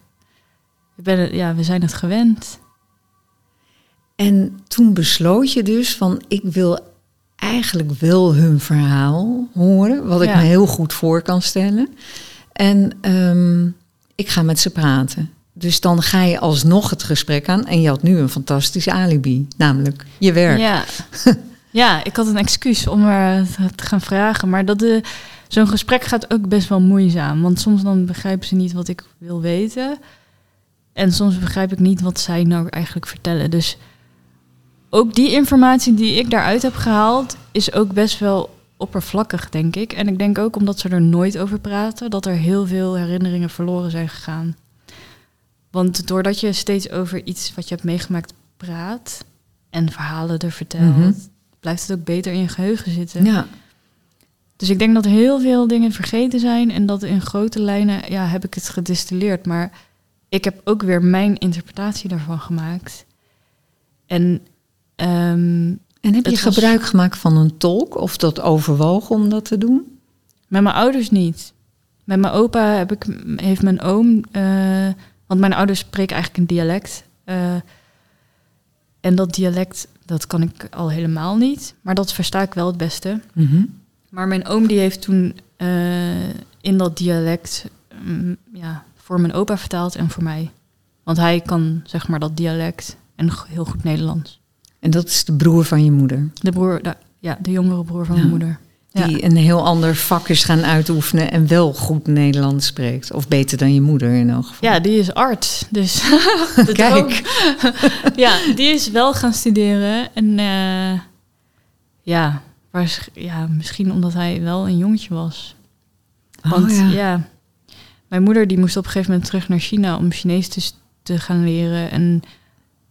ik ben, het- ja, we zijn het gewend. en toen besloot je dus van ik wil eigenlijk wel hun verhaal horen, wat ik Ja. me heel goed voor kan stellen. En ehm, ik ga met ze praten. Dus dan ga je alsnog het gesprek aan en je had nu een fantastisch alibi, namelijk je werk. Ja. ja, ik had een excuus om er te gaan vragen. Maar dat de, zo'n gesprek gaat ook best wel moeizaam. Want soms dan begrijpen ze niet wat ik wil weten. En soms begrijp ik niet wat zij nou eigenlijk vertellen. Dus ook die informatie die ik daaruit heb gehaald... is ook best wel oppervlakkig, denk ik. En ik denk ook omdat ze er nooit over praten... dat er heel veel herinneringen verloren zijn gegaan. Want doordat je steeds over iets wat je hebt meegemaakt praat... en verhalen er vertelt... Mhm. blijft het ook beter in je geheugen zitten. Ja. Dus ik denk dat heel veel dingen vergeten zijn... en dat in grote lijnen ja, heb ik het gedistilleerd. Maar ik heb ook weer mijn interpretatie daarvan gemaakt. En ehm, En heb je was- gebruik gemaakt van een tolk of dat overwogen om dat te doen? met mijn ouders niet. Met mijn opa heb ik, heeft mijn oom... eh, want mijn ouders spreken eigenlijk een dialect. eh, en dat dialect, dat kan ik al helemaal niet. Maar dat versta ik wel het beste. Mhm. Maar mijn oom die heeft toen eh, in dat dialect mm, ja, voor mijn opa vertaald en voor mij. Want hij kan zeg maar dat dialect en heel goed Nederlands. En dat is de broer van je moeder. De broer, de, ja, de jongere broer van Ja. mijn moeder. Ja. Die een heel ander vak is gaan uitoefenen en wel goed Nederlands spreekt. Of beter dan je moeder in elk geval. ja, die is arts. Dus Kijk. ja, die is wel gaan studeren. En eh, ja, waarsch- ja, misschien omdat hij wel een jongetje was. Want oh, ja. ja. mijn moeder die moest op een gegeven moment terug naar China om Chinees te, te gaan leren. En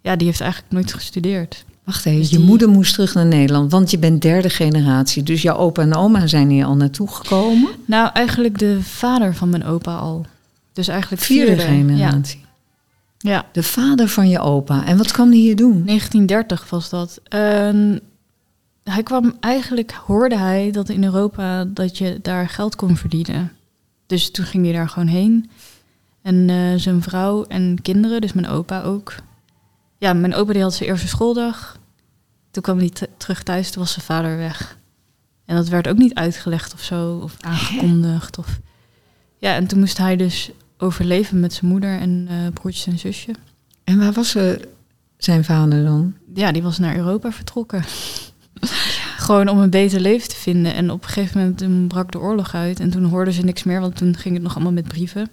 ja, die heeft eigenlijk nooit gestudeerd. Wacht even, Dus je die- moeder moest terug naar Nederland, want je bent derde generatie. Dus jouw opa en oma zijn hier al naartoe gekomen. Nou, eigenlijk de vader van mijn opa al. Dus eigenlijk Vierde, vierde, generatie. Ja. ja, De vader van je opa. En wat kwam hij hier doen? 1930 was dat. Hij kwam eigenlijk, hoorde hij dat in Europa dat je daar geld kon verdienen. Dus toen ging hij daar gewoon heen. En eh, zijn vrouw en kinderen, dus mijn opa ook. Ja, mijn opa die had zijn eerste schooldag. Toen kwam hij terug thuis, toen was zijn vader weg. En dat werd ook niet uitgelegd of zo, of aangekondigd. Of... Ja, en toen moest hij dus overleven met zijn moeder en eh, broertjes en zusje. En waar was eh, zijn vader dan? Ja, die was naar Europa vertrokken. Gewoon om een beter leven te vinden. En op een gegeven moment toen brak de oorlog uit. En toen hoorden ze niks meer, want toen ging het nog allemaal met brieven.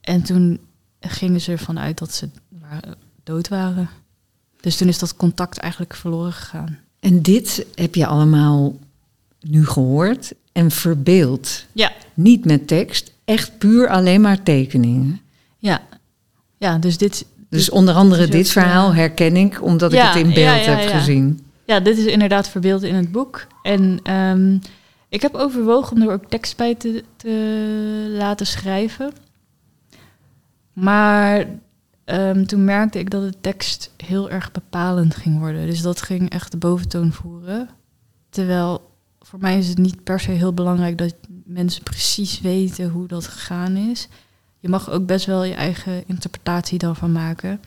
En toen gingen ze ervan uit dat ze waren- dood waren. Dus toen is dat contact eigenlijk verloren gegaan. En dit heb je allemaal nu gehoord en verbeeld. Ja. Niet met tekst, echt puur alleen maar tekeningen. Ja, ja dus dit, Dus onder andere dit verhaal eh, herken ik, omdat ik het in beeld ja, heb gezien. Ja, dit is inderdaad verbeeld in het boek. En ehm, ik heb overwogen om er ook tekst bij te, te laten schrijven. Maar ehm, toen merkte ik dat de tekst heel erg bepalend ging worden. Dus dat ging echt de boventoon voeren. Terwijl voor mij is het niet per se heel belangrijk dat mensen precies weten hoe dat gegaan is. Je mag ook best wel je eigen interpretatie daarvan maken.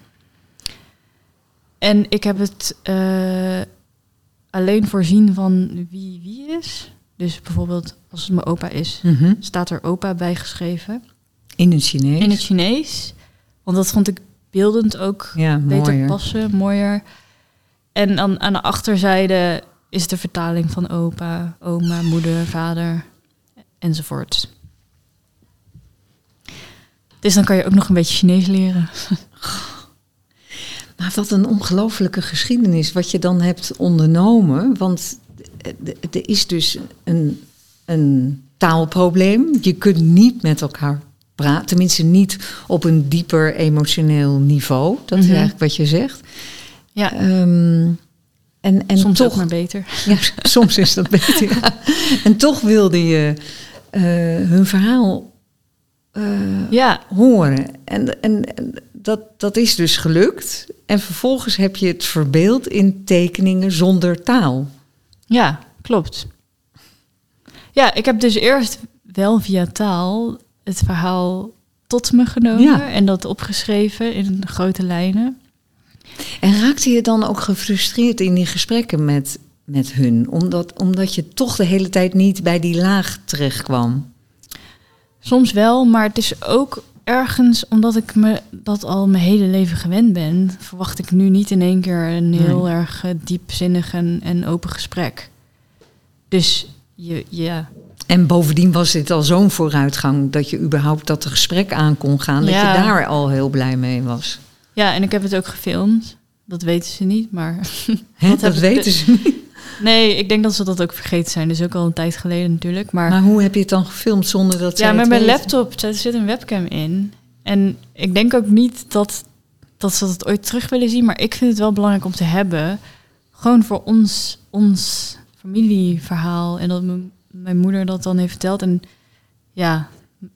En ik heb het eh, alleen voorzien van wie wie is. Dus bijvoorbeeld als het mijn opa is, Mhm. staat er opa bij geschreven. In het Chinees. In het Chinees. Want dat vond ik beeldend ook ja, beter mooier. passen, mooier. En dan aan de achterzijde is de vertaling van opa, oma, moeder, vader enzovoort. Dus dan kan je ook nog een beetje Chinees leren. Maar wat een ongelofelijke geschiedenis wat je dan hebt ondernomen. Want er is dus een, een taalprobleem. Je kunt niet met elkaar praten. Tenminste, niet op een dieper emotioneel niveau. Dat is Mhm. eigenlijk wat je zegt. Ja, Ehm, en, en soms toch, ook maar beter. Ja, soms is dat beter. ja. En toch wilde je eh, hun verhaal eh, Ja, horen. En, en, en dat, dat is dus gelukt. En vervolgens heb je het verbeeld in tekeningen zonder taal. ja, klopt. Ja, ik heb dus eerst wel via taal het verhaal tot me genomen Ja. en dat opgeschreven in grote lijnen. En raakte je dan ook gefrustreerd in die gesprekken met, met hun? Omdat, omdat je toch de hele tijd niet bij die laag terecht kwam. Soms wel, maar het is ook ergens omdat ik me dat al mijn hele leven gewend ben, verwacht ik nu niet in één keer een heel erg eh, diepzinnig en, en open gesprek. Dus je, ja, En bovendien was dit al zo'n vooruitgang dat je überhaupt dat gesprek aan kon gaan. Dat Ja. je daar al heel blij mee was. ja, en ik heb het ook gefilmd. Dat weten ze niet, maar Wat dat weten ze niet. nee, ik denk dat ze dat ook vergeten zijn. Dus ook al een tijd geleden natuurlijk. Maar, Maar hoe heb je het dan gefilmd zonder dat zij ja, met mijn weten? laptop er zit een webcam in. En ik denk ook niet dat, dat ze dat ooit terug willen zien. Maar ik vind het wel belangrijk om te hebben. Gewoon voor ons, ons familieverhaal. En dat mijn, mijn moeder dat dan heeft verteld. En ja,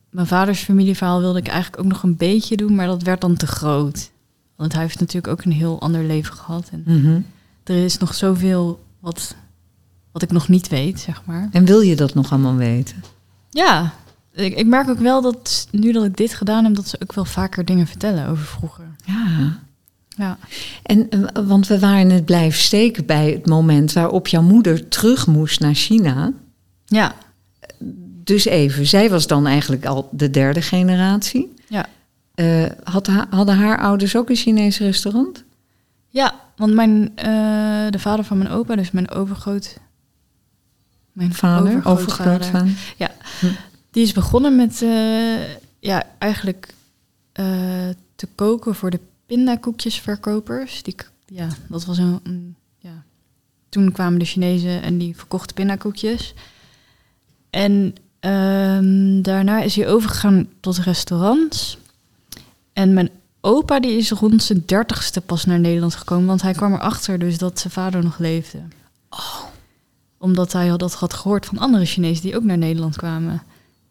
mijn vaders familieverhaal wilde ik eigenlijk ook nog een beetje doen. Maar dat werd dan te groot. Want hij heeft natuurlijk ook een heel ander leven gehad. En Mhm. er is nog zoveel wat, wat ik nog niet weet, zeg maar. En wil je dat nog allemaal weten? Ja, ik, ik merk ook wel dat nu dat ik dit gedaan heb, dat ze ook wel vaker dingen vertellen over vroeger. Ja. Ja, En, eh, want we waren het blijven steken bij het moment waarop jouw moeder terug moest naar China. Ja, Dus even, zij was dan eigenlijk al de derde generatie. ja. Eh, had ha- hadden haar ouders ook een Chinees restaurant? ja want mijn, eh, de vader van mijn opa, dus mijn overgroot... Mijn Vader, overgrootvader, overgrootvader. Die is begonnen met eh, ja, eigenlijk te koken voor de pindakoekjesverkopers. Die, ja, dat was een, een- ja. Toen kwamen de Chinezen en die verkochten pindakoekjes. En ehm, daarna is hij overgegaan tot restaurants. En mijn opa die is rond zijn dertigste pas naar Nederland gekomen, want hij kwam erachter dus dat zijn vader nog leefde. Omdat hij had dat had gehoord van andere Chinezen die ook naar Nederland kwamen.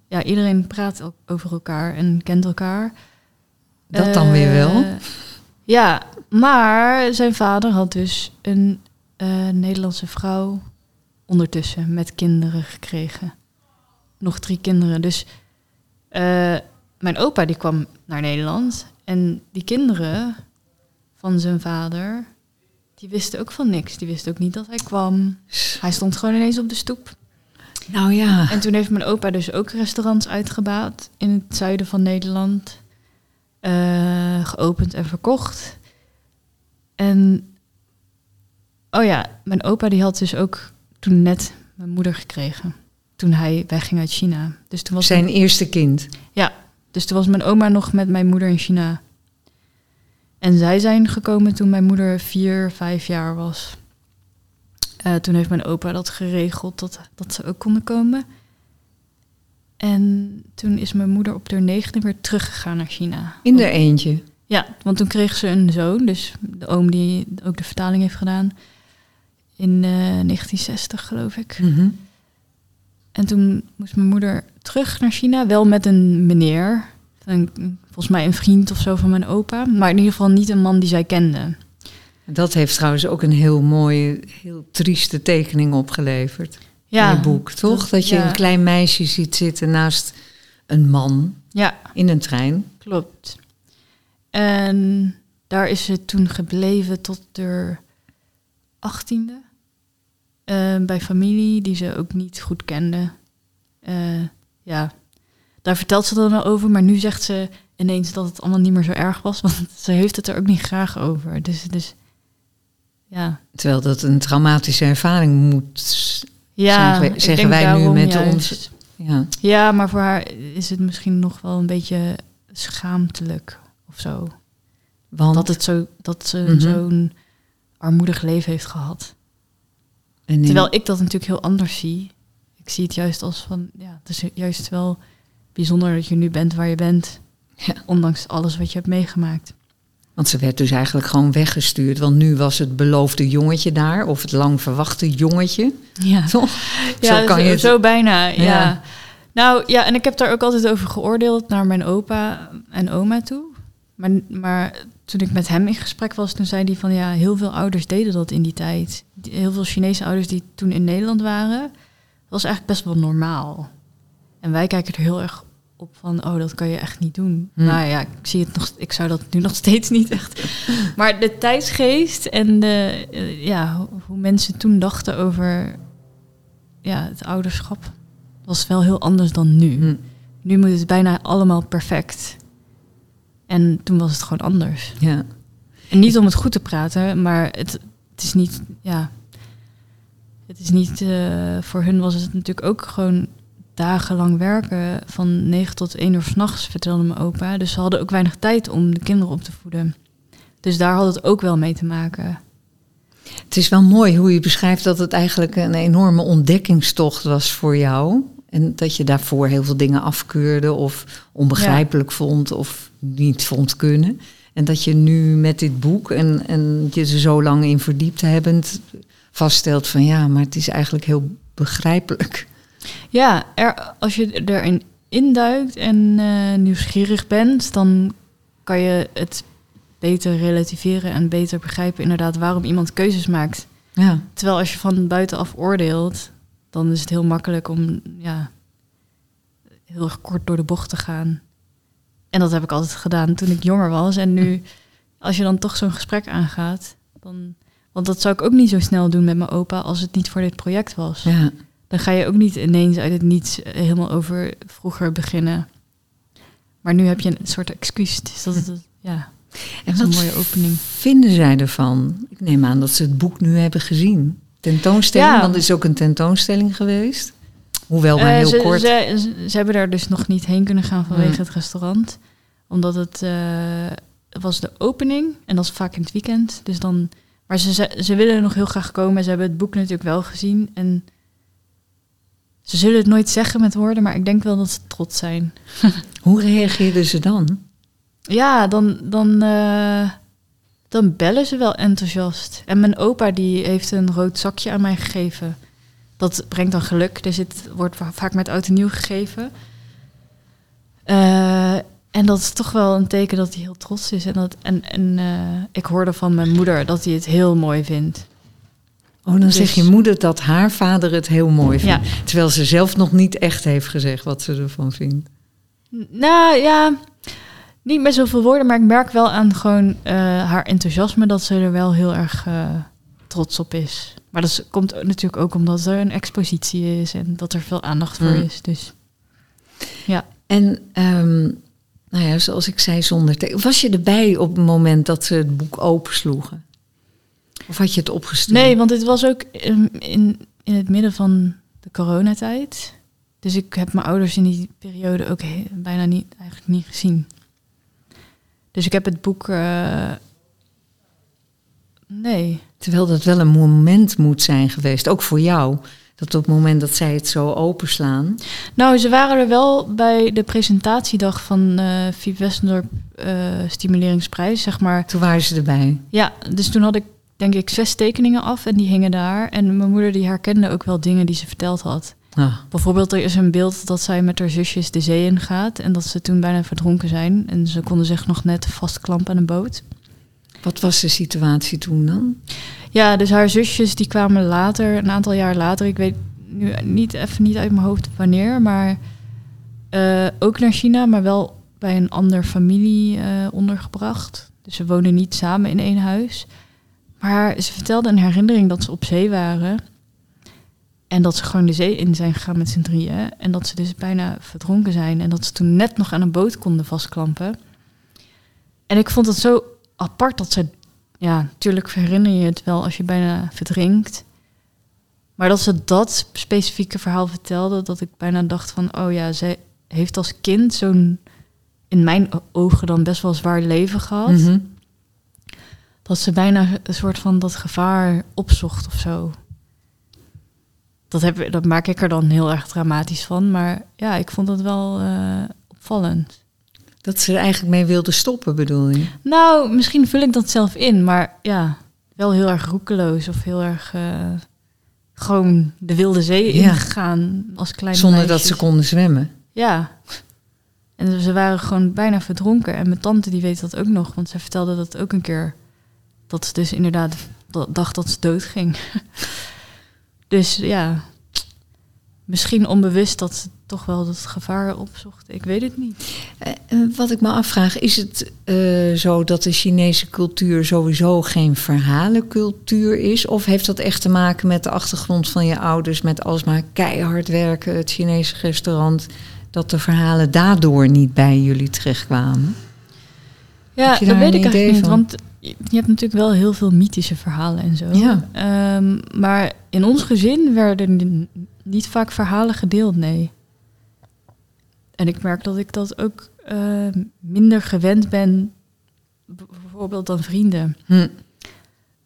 Ja, iedereen praat over elkaar en kent elkaar. Dat dan weer wel. Eh, Ja, maar zijn vader had dus een eh, Nederlandse vrouw ondertussen met kinderen gekregen. Nog drie kinderen. Dus eh, mijn opa die kwam naar Nederland. En die kinderen van zijn vader, die wisten ook van niks. Die wisten ook niet dat hij kwam. Hij stond gewoon ineens op de stoep. Nou ja. En toen heeft mijn opa dus ook restaurants uitgebaat in het zuiden van Nederland. Eh, geopend en verkocht. En oh ja, mijn opa die had dus ook toen net mijn moeder gekregen. Toen hij wegging uit China. Dus toen was, Zijn eerste kind. ja, dus toen was mijn oma nog met mijn moeder in China. En zij zijn gekomen toen mijn moeder vier, vijf jaar was. Eh, toen heeft mijn opa dat geregeld dat, dat ze ook konden komen. En toen is mijn moeder op haar negende weer teruggegaan naar China. In er eentje. Ja, want toen kreeg ze een zoon, dus de oom die ook de vertaling heeft gedaan. In eh, 1960 geloof ik. Mhm. En toen moest mijn moeder terug naar China, wel met een meneer. Een, volgens mij een vriend of zo van mijn opa. Maar in ieder geval niet een man die zij kende. Dat heeft trouwens ook een heel mooie, heel trieste tekening opgeleverd. Ja, in je boek, toch? dat- Dat, je ja. een klein meisje ziet zitten naast een man ja, in een trein. klopt. En daar is ze toen gebleven tot de achttiende. Eh, bij familie die ze ook niet goed kende. Eh, ja, daar vertelt ze dan wel over. Maar nu zegt ze ineens dat het allemaal niet meer zo erg was. Want ze heeft het er ook niet graag over. Dus, dus ja. Terwijl dat een traumatische ervaring moet. Ja, Zeggen wij- ik zeggen wij nu met juist. ons- Ja. Ja, maar voor haar is het misschien nog wel een beetje schaamtelijk of zo. Want Dat, het zo, dat ze Mhm. zo'n armoedig leven heeft gehad. En Terwijl ik dat natuurlijk heel anders zie. Ik zie het juist als van, ja, het is juist wel bijzonder dat je nu bent waar je bent. Ja. Ondanks alles wat je hebt meegemaakt. Want ze werd dus eigenlijk gewoon weggestuurd. Want nu was het beloofde jongetje daar, of het lang verwachte jongetje. Ja, Toch? ja zo kan je het- zo bijna. Ja. Ja. Nou ja, en ik heb daar ook altijd over geoordeeld naar mijn opa en oma toe. Maar, maar toen ik met hem in gesprek was, toen zei hij van ja, heel veel ouders deden dat in die tijd. Heel veel Chinese ouders die toen in Nederland waren, dat was eigenlijk best wel normaal. En wij kijken er heel erg op van, oh, dat kan je echt niet doen. Hm. Nou ja, ik zie het nog, ik zou dat nu nog steeds niet echt. Maar de tijdsgeest en de, eh, ja, hoe- mensen toen dachten over ja, het ouderschap, was wel heel anders dan nu. Hm, Nu moet het bijna allemaal perfect. En toen was het gewoon anders. ja. En niet om het goed te praten, maar het, het is niet, ja. Het is niet, eh, voor hun was het natuurlijk ook gewoon dagenlang werken. Van 9 tot 1 uur s'nachts, vertelde mijn opa. Dus ze hadden ook weinig tijd om de kinderen op te voeden. Dus daar had het ook wel mee te maken. Het is wel mooi hoe je beschrijft dat het eigenlijk een enorme ontdekkingstocht was voor jou. En dat je daarvoor heel veel dingen afkeurde of onbegrijpelijk vond of niet vond kunnen. En dat je nu met dit boek en, en je er zo lang in verdiept hebbend vaststelt van ja, maar het is eigenlijk heel begrijpelijk. Ja, er, als je erin induikt en eh, nieuwsgierig bent, dan kan je het beter relativeren en beter begrijpen inderdaad waarom iemand keuzes maakt. Ja, Terwijl als je van buitenaf oordeelt, dan is het heel makkelijk om ja, heel erg kort door de bocht te gaan. En dat heb ik altijd gedaan toen ik jonger was. En nu, als je dan toch zo'n gesprek aangaat, dan, want dat zou ik ook niet zo snel doen met mijn opa als het niet voor dit project was. ja. Dan ga je ook niet ineens uit het niets eh, helemaal over vroeger beginnen. Maar nu heb je een soort excuus. Dus dat, dat, ja, dat En is een mooie opening. vinden zij ervan? Ik neem aan dat ze het boek nu hebben gezien. Tentoonstelling, Ja. want er is ook een tentoonstelling geweest. Hoewel maar Eh, heel ze, kort. Ze, ze, ze hebben daar dus nog niet heen kunnen gaan vanwege Hmm. het restaurant. Omdat het eh, was de opening en dat is vaak in het weekend. Dus dan, maar ze, ze, ze willen nog heel graag komen. Ze hebben het boek natuurlijk wel gezien. En ze zullen het nooit zeggen met woorden, maar ik denk wel dat ze trots zijn. Hoe reageerden ze dan? Ja, dan, dan, eh, dan bellen ze wel enthousiast. En mijn opa die heeft een rood zakje aan mij gegeven. Dat brengt dan geluk. Dus het wordt va- vaak met oud en nieuw gegeven. Eh, en dat is toch wel een teken dat hij heel trots is. En, dat, en, en eh, ik hoorde van mijn moeder dat hij het heel mooi vindt. Oh, dan Dus- zegt je moeder dat haar vader het heel mooi vindt. Ja. Terwijl ze zelf nog niet echt heeft gezegd wat ze ervan vindt. Nou ja, niet met zoveel woorden, maar ik merk wel aan gewoon eh, haar enthousiasme dat ze er wel heel erg trots op is. Maar dat is- komt natuurlijk ook omdat er een expositie is en dat er veel aandacht voor Mm. is. Dus ja. En ehm, nou ja, zoals ik zei, zonder. Was je erbij op het moment dat ze het boek opensloegen? Of had je het opgestuurd? Nee, want het was ook in, in, in het midden van de coronatijd. Dus ik heb mijn ouders in die periode ook he- bijna niet, eigenlijk niet gezien. Dus ik heb het boek. eh, nee. Terwijl dat wel een moment moet zijn geweest, ook voor jou. Dat op het moment dat zij het zo openslaan. Nou, ze waren er wel bij de presentatiedag van Fiep Westendorp eh, Stimuleringsprijs, zeg maar. Toen waren ze erbij. Ja, dus toen had ik denk ik zes tekeningen af en die hingen daar. En mijn moeder die herkende ook wel dingen die ze verteld had. Ah, Bijvoorbeeld er is een beeld dat zij met haar zusjes de zee in gaat en dat ze toen bijna verdronken zijn. En ze konden zich nog net vastklampen aan een boot. Wat was de situatie toen dan? Ja, dus haar zusjes die kwamen later, een aantal jaar later, ik weet nu niet even niet uit mijn hoofd wanneer, maar eh, ook naar China, maar wel bij een ander familie eh, ondergebracht. Dus ze woonden niet samen in één huis. Maar ze vertelde een herinnering dat ze op zee waren. En dat ze gewoon de zee in zijn gegaan met z'n drieën. En dat ze dus bijna verdronken zijn. En dat ze toen net nog aan een boot konden vastklampen. En ik vond het zo apart dat ze ja, natuurlijk herinner je het wel als je bijna verdrinkt. Maar dat ze dat specifieke verhaal vertelde, dat ik bijna dacht van, oh ja, zij heeft als kind zo'n, in mijn ogen dan best wel zwaar leven gehad. Mhm. dat ze bijna een soort van dat gevaar opzocht of zo. Dat, heb, dat maak ik er dan heel erg dramatisch van. Maar ja, ik vond dat wel eh, opvallend. Dat ze er eigenlijk mee wilde stoppen, bedoel je? Nou, misschien vul ik dat zelf in, maar ja, wel heel erg roekeloos of heel erg eh, gewoon de wilde zee Ja. ingegaan als kleine Zonder dat ze konden zwemmen. Ja. En ze waren gewoon bijna verdronken. En mijn tante die weet dat ook nog, want zij vertelde dat ook een keer. Dat ze dus inderdaad dacht dat ze dood ging. dus ja, misschien onbewust dat ze toch wel dat gevaar opzocht. Ik weet het niet. Eh, eh, wat ik me afvraag, is het eh, zo dat de Chinese cultuur sowieso geen verhalencultuur is? Of heeft dat echt te maken met de achtergrond van je ouders, met alsmaar keihard werken, het Chinese restaurant, dat de verhalen daardoor niet bij jullie terechtkwamen? Ja, dat weet ik eigenlijk niet. van? Want je hebt natuurlijk wel heel veel mythische verhalen en zo. Ja. Ehm, maar in ons gezin werden niet vaak verhalen gedeeld, nee. En ik merk dat ik dat ook eh, minder gewend ben, bijvoorbeeld dan vrienden. Hm.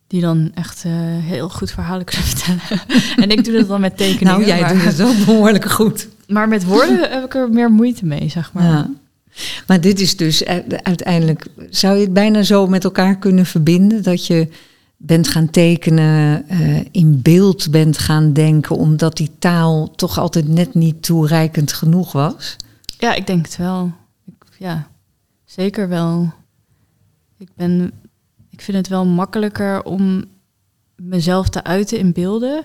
Die dan echt eh, heel goed verhalen kunnen vertellen. en ik doe dat dan met tekeningen. Nou, jij maar, doet het ook behoorlijk goed. maar met woorden heb ik er meer moeite mee, zeg maar. Ja. Maar dit is dus u- uiteindelijk, zou je het bijna zo met elkaar kunnen verbinden? Dat je bent gaan tekenen, eh, in beeld bent gaan denken, omdat die taal toch altijd net niet toereikend genoeg was? Ja, ik denk het wel. Ik, ja, zeker wel. Ik, ben, ik vind het wel makkelijker om mezelf te uiten in beelden.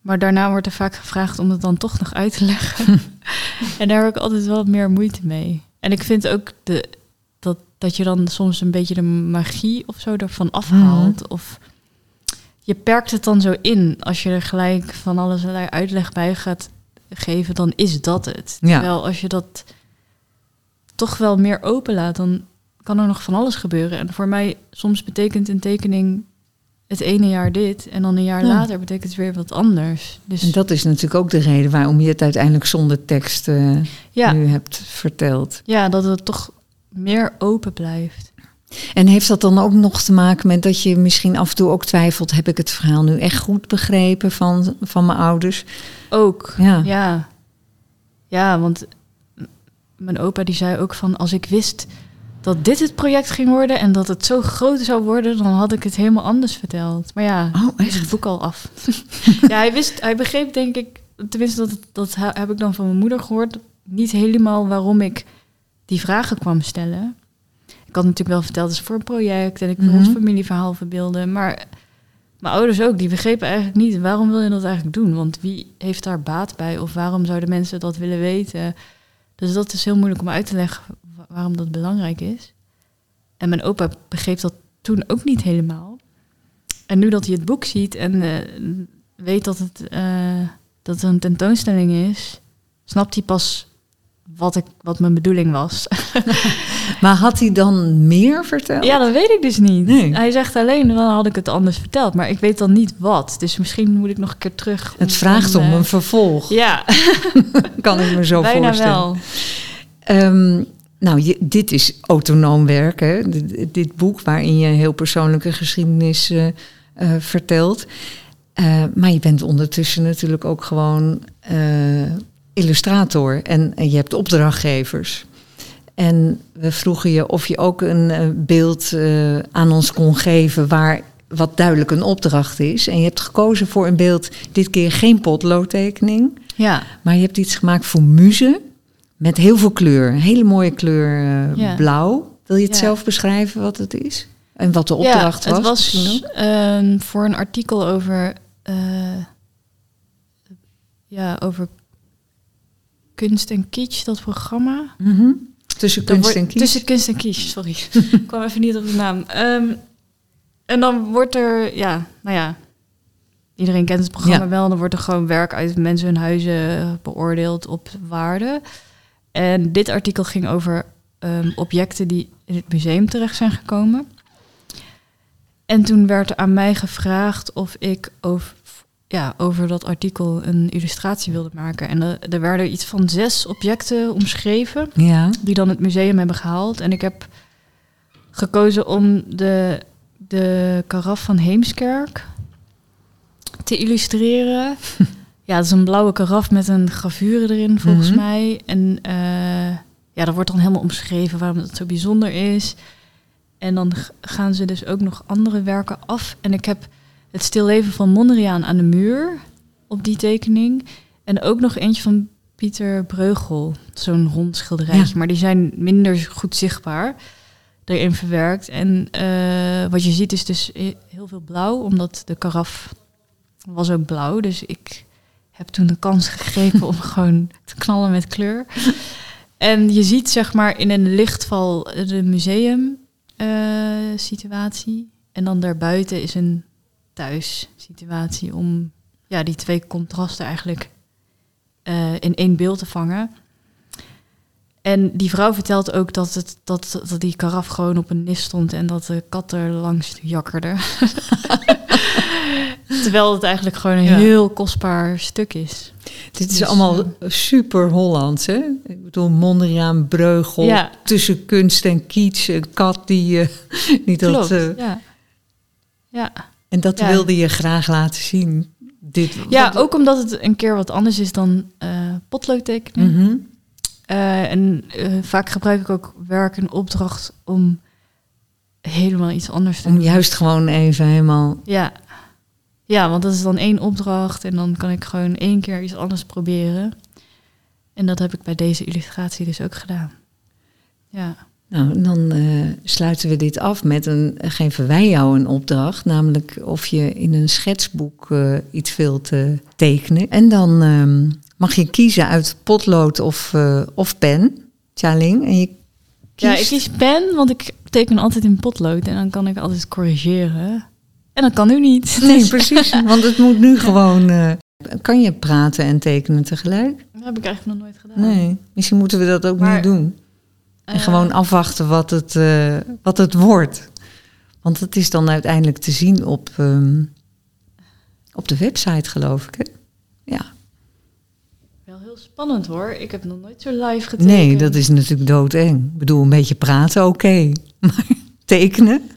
Maar daarna wordt er vaak gevraagd om het dan toch nog uit te leggen. en daar heb ik altijd wel meer moeite mee. En ik vind ook de, dat, je dan soms een beetje de magie of zo ervan afhaalt. Of je perkt het dan zo in. Als je er gelijk van alles uitleg bij gaat geven, dan is dat het. Ja. Terwijl als je dat toch wel meer openlaat, dan kan er nog van alles gebeuren. En voor mij soms betekent een tekening het ene jaar dit en dan een jaar Ja. later betekent het weer wat anders. Dus En dat is natuurlijk ook de reden waarom je het uiteindelijk zonder tekst eh, ja, nu hebt verteld. ja, dat het toch meer open blijft. En heeft dat dan ook nog te maken met dat je misschien af en toe ook twijfelt: heb ik het verhaal nu echt goed begrepen van, van mijn ouders? Ook, Ja. ja. Ja, want mijn opa die zei ook van als ik wist dat dit het project ging worden en dat het zo groot zou worden, dan had ik het helemaal anders verteld. Maar ja, Oh, is het boek al af. ja, hij wist, hij begreep denk ik, tenminste dat, dat heb ik dan van mijn moeder gehoord, niet helemaal waarom ik die vragen kwam stellen. Ik had natuurlijk wel verteld, het is voor een project en ik wil Mhm. ons familieverhaal verbeelden, maar mijn ouders ook, die begrepen eigenlijk niet waarom wil je dat eigenlijk doen, want wie heeft daar baat bij of waarom zouden mensen dat willen weten? Dus dat is heel moeilijk om uit te leggen wa- waarom dat belangrijk is. En mijn opa begreep dat toen ook niet helemaal. En nu dat hij het boek ziet en eh, weet dat het, eh, dat het een tentoonstelling is, snapt hij pas wat, ik, wat mijn bedoeling was. Maar had hij dan meer verteld? ja, dat weet ik dus niet. Nee. Hij zegt alleen, dan had ik het anders verteld. Maar ik weet dan niet wat. Dus misschien moet ik nog een keer terug. Het vraagt om eh, een vervolg, Ja, kan ik me zo bijna voorstellen. wel. Ehm, nou, je, dit is autonoom werken. Dit, dit boek waarin je heel persoonlijke geschiedenis eh, eh, vertelt. Eh, maar je bent ondertussen natuurlijk ook gewoon eh, illustrator en, en je hebt opdrachtgevers. En we vroegen je of je ook een eh, beeld eh, aan ons kon geven waar wat duidelijk een opdracht is. En je hebt gekozen voor een beeld, dit keer geen potloodtekening, Ja, maar je hebt iets gemaakt voor muzen met heel veel kleur. Een hele mooie kleur eh, Ja. blauw. Wil je het Ja. zelf beschrijven wat het is? En wat de opdracht ja, was? Het was ehm, voor een artikel over, ja, over kunst en kitsch, dat programma. Mhm. Tussen kunst wordt- en kies. Tussen kunst en kitsch, sorry. Ik kwam even niet op de naam. Ehm, en dan wordt er, ja, nou ja, iedereen kent het programma Ja. wel. Dan wordt er gewoon werk uit mensen hun huizen beoordeeld op waarde. En dit artikel ging over ehm, objecten die in het museum terecht zijn gekomen. En toen werd er aan mij gevraagd of ik over, ja, over dat artikel een illustratie wilde maken. En er, er werden iets van zes objecten omschreven Ja. die dan het museum hebben gehaald. En ik heb gekozen om de de karaf van Heemskerk te illustreren. ja, het is een blauwe karaf met een gravure erin, volgens Mhm. mij. En eh, ja, dat wordt dan helemaal omschreven waarom het zo bijzonder is. En dan gaan ze dus ook nog andere werken af. En ik heb het stilleven van Mondriaan aan de muur op die tekening. En ook nog eentje van Pieter Breugel. Zo'n rond schilderijtje. Ja. Maar die zijn minder goed zichtbaar erin verwerkt. En eh, wat je ziet is dus he- heel veel blauw. Omdat de karaf was ook blauw. Dus ik heb toen de kans gegrepen om gewoon te knallen met kleur. En je ziet zeg maar in een lichtval de museum eh, situatie. En dan daarbuiten is een thuis situatie om ja, die twee contrasten eigenlijk eh, in één beeld te vangen. En die vrouw vertelt ook dat, het, dat, dat die karaf gewoon op een nis stond en dat de kat er langs jakkerde. Terwijl het eigenlijk gewoon een Ja. heel kostbaar stuk is. Dit is Dus, allemaal super Hollands, hè? Ik bedoel, Mondriaan, Breugel, Ja. tussen kunst en kiets, een kat die... eh niet dat, eh, ja. Ja. En dat Ja. wilde je graag laten zien. Dit, ja, wat- ook omdat het een keer wat anders is dan potloodtekenen. Eh, en eh, vaak gebruik ik ook werk en opdracht om helemaal iets anders te Om doen. juist gewoon even helemaal... Ja. ja, want dat is dan één opdracht en dan kan ik gewoon één keer iets anders proberen. En dat heb ik bij deze illustratie dus ook gedaan. Ja, Nou, dan eh, sluiten we dit af met een... geven wij jou een opdracht, namelijk of je in een schetsboek eh, iets wilt eh, tekenen. En dan ehm, mag je kiezen uit potlood of, of pen, Tjaling. En je ja ik kies pen, want ik teken altijd in potlood en dan kan ik altijd corrigeren. En dat kan nu niet. Nee, Dus precies. Want het moet nu gewoon. kan je praten en tekenen tegelijk? Dat heb ik eigenlijk nog nooit gedaan. Nee. Misschien moeten we dat ook Maar, nu doen. En gewoon afwachten wat het, eh, wat het wordt. Want het is dan uiteindelijk te zien op, ehm, op de website, geloof ik. Hè? Ja. Wel heel spannend hoor. Ik heb nog nooit zo live getekend. Nee, dat is natuurlijk doodeng. Ik bedoel, een beetje praten, oké. Maar tekenen?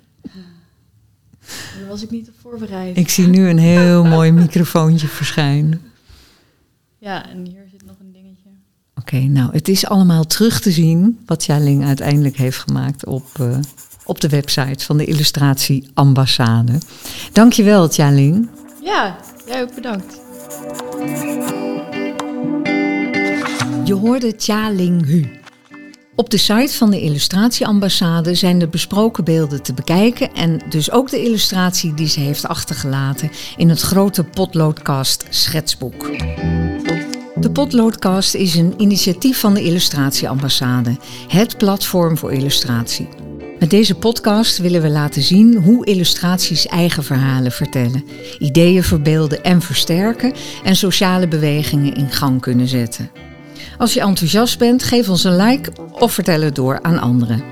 Daar was ik niet op voorbereid. Ik zie nu een heel mooi microfoontje verschijnen. Ja, en hier zit nog een dingetje. Oké, nou, het is allemaal terug te zien wat Jaling uiteindelijk heeft gemaakt op, eh, op de website van de Illustratie Ambassade. Dankjewel, Jaling. Ja, jij ook bedankt. Je hoorde Tja-Ling Hu. Op de site van de Illustratieambassade zijn de besproken beelden te bekijken en dus ook de illustratie die ze heeft achtergelaten in het grote potloodkast schetsboek. De Potloodkast is een initiatief van de Illustratieambassade, het platform voor illustratie. Met deze podcast willen we laten zien hoe illustraties eigen verhalen vertellen, ideeën verbeelden en versterken en sociale bewegingen in gang kunnen zetten. Als je enthousiast bent, geef ons een like of vertel het door aan anderen.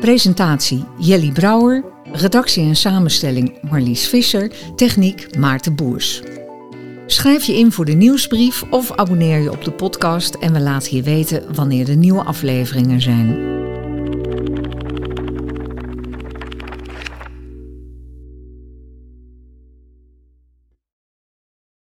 Presentatie Jelly Brouwer, redactie en samenstelling Marlies Visser, techniek Maarten Boers. Schrijf je in voor de nieuwsbrief of abonneer je op de podcast en we laten je weten wanneer de nieuwe afleveringen zijn.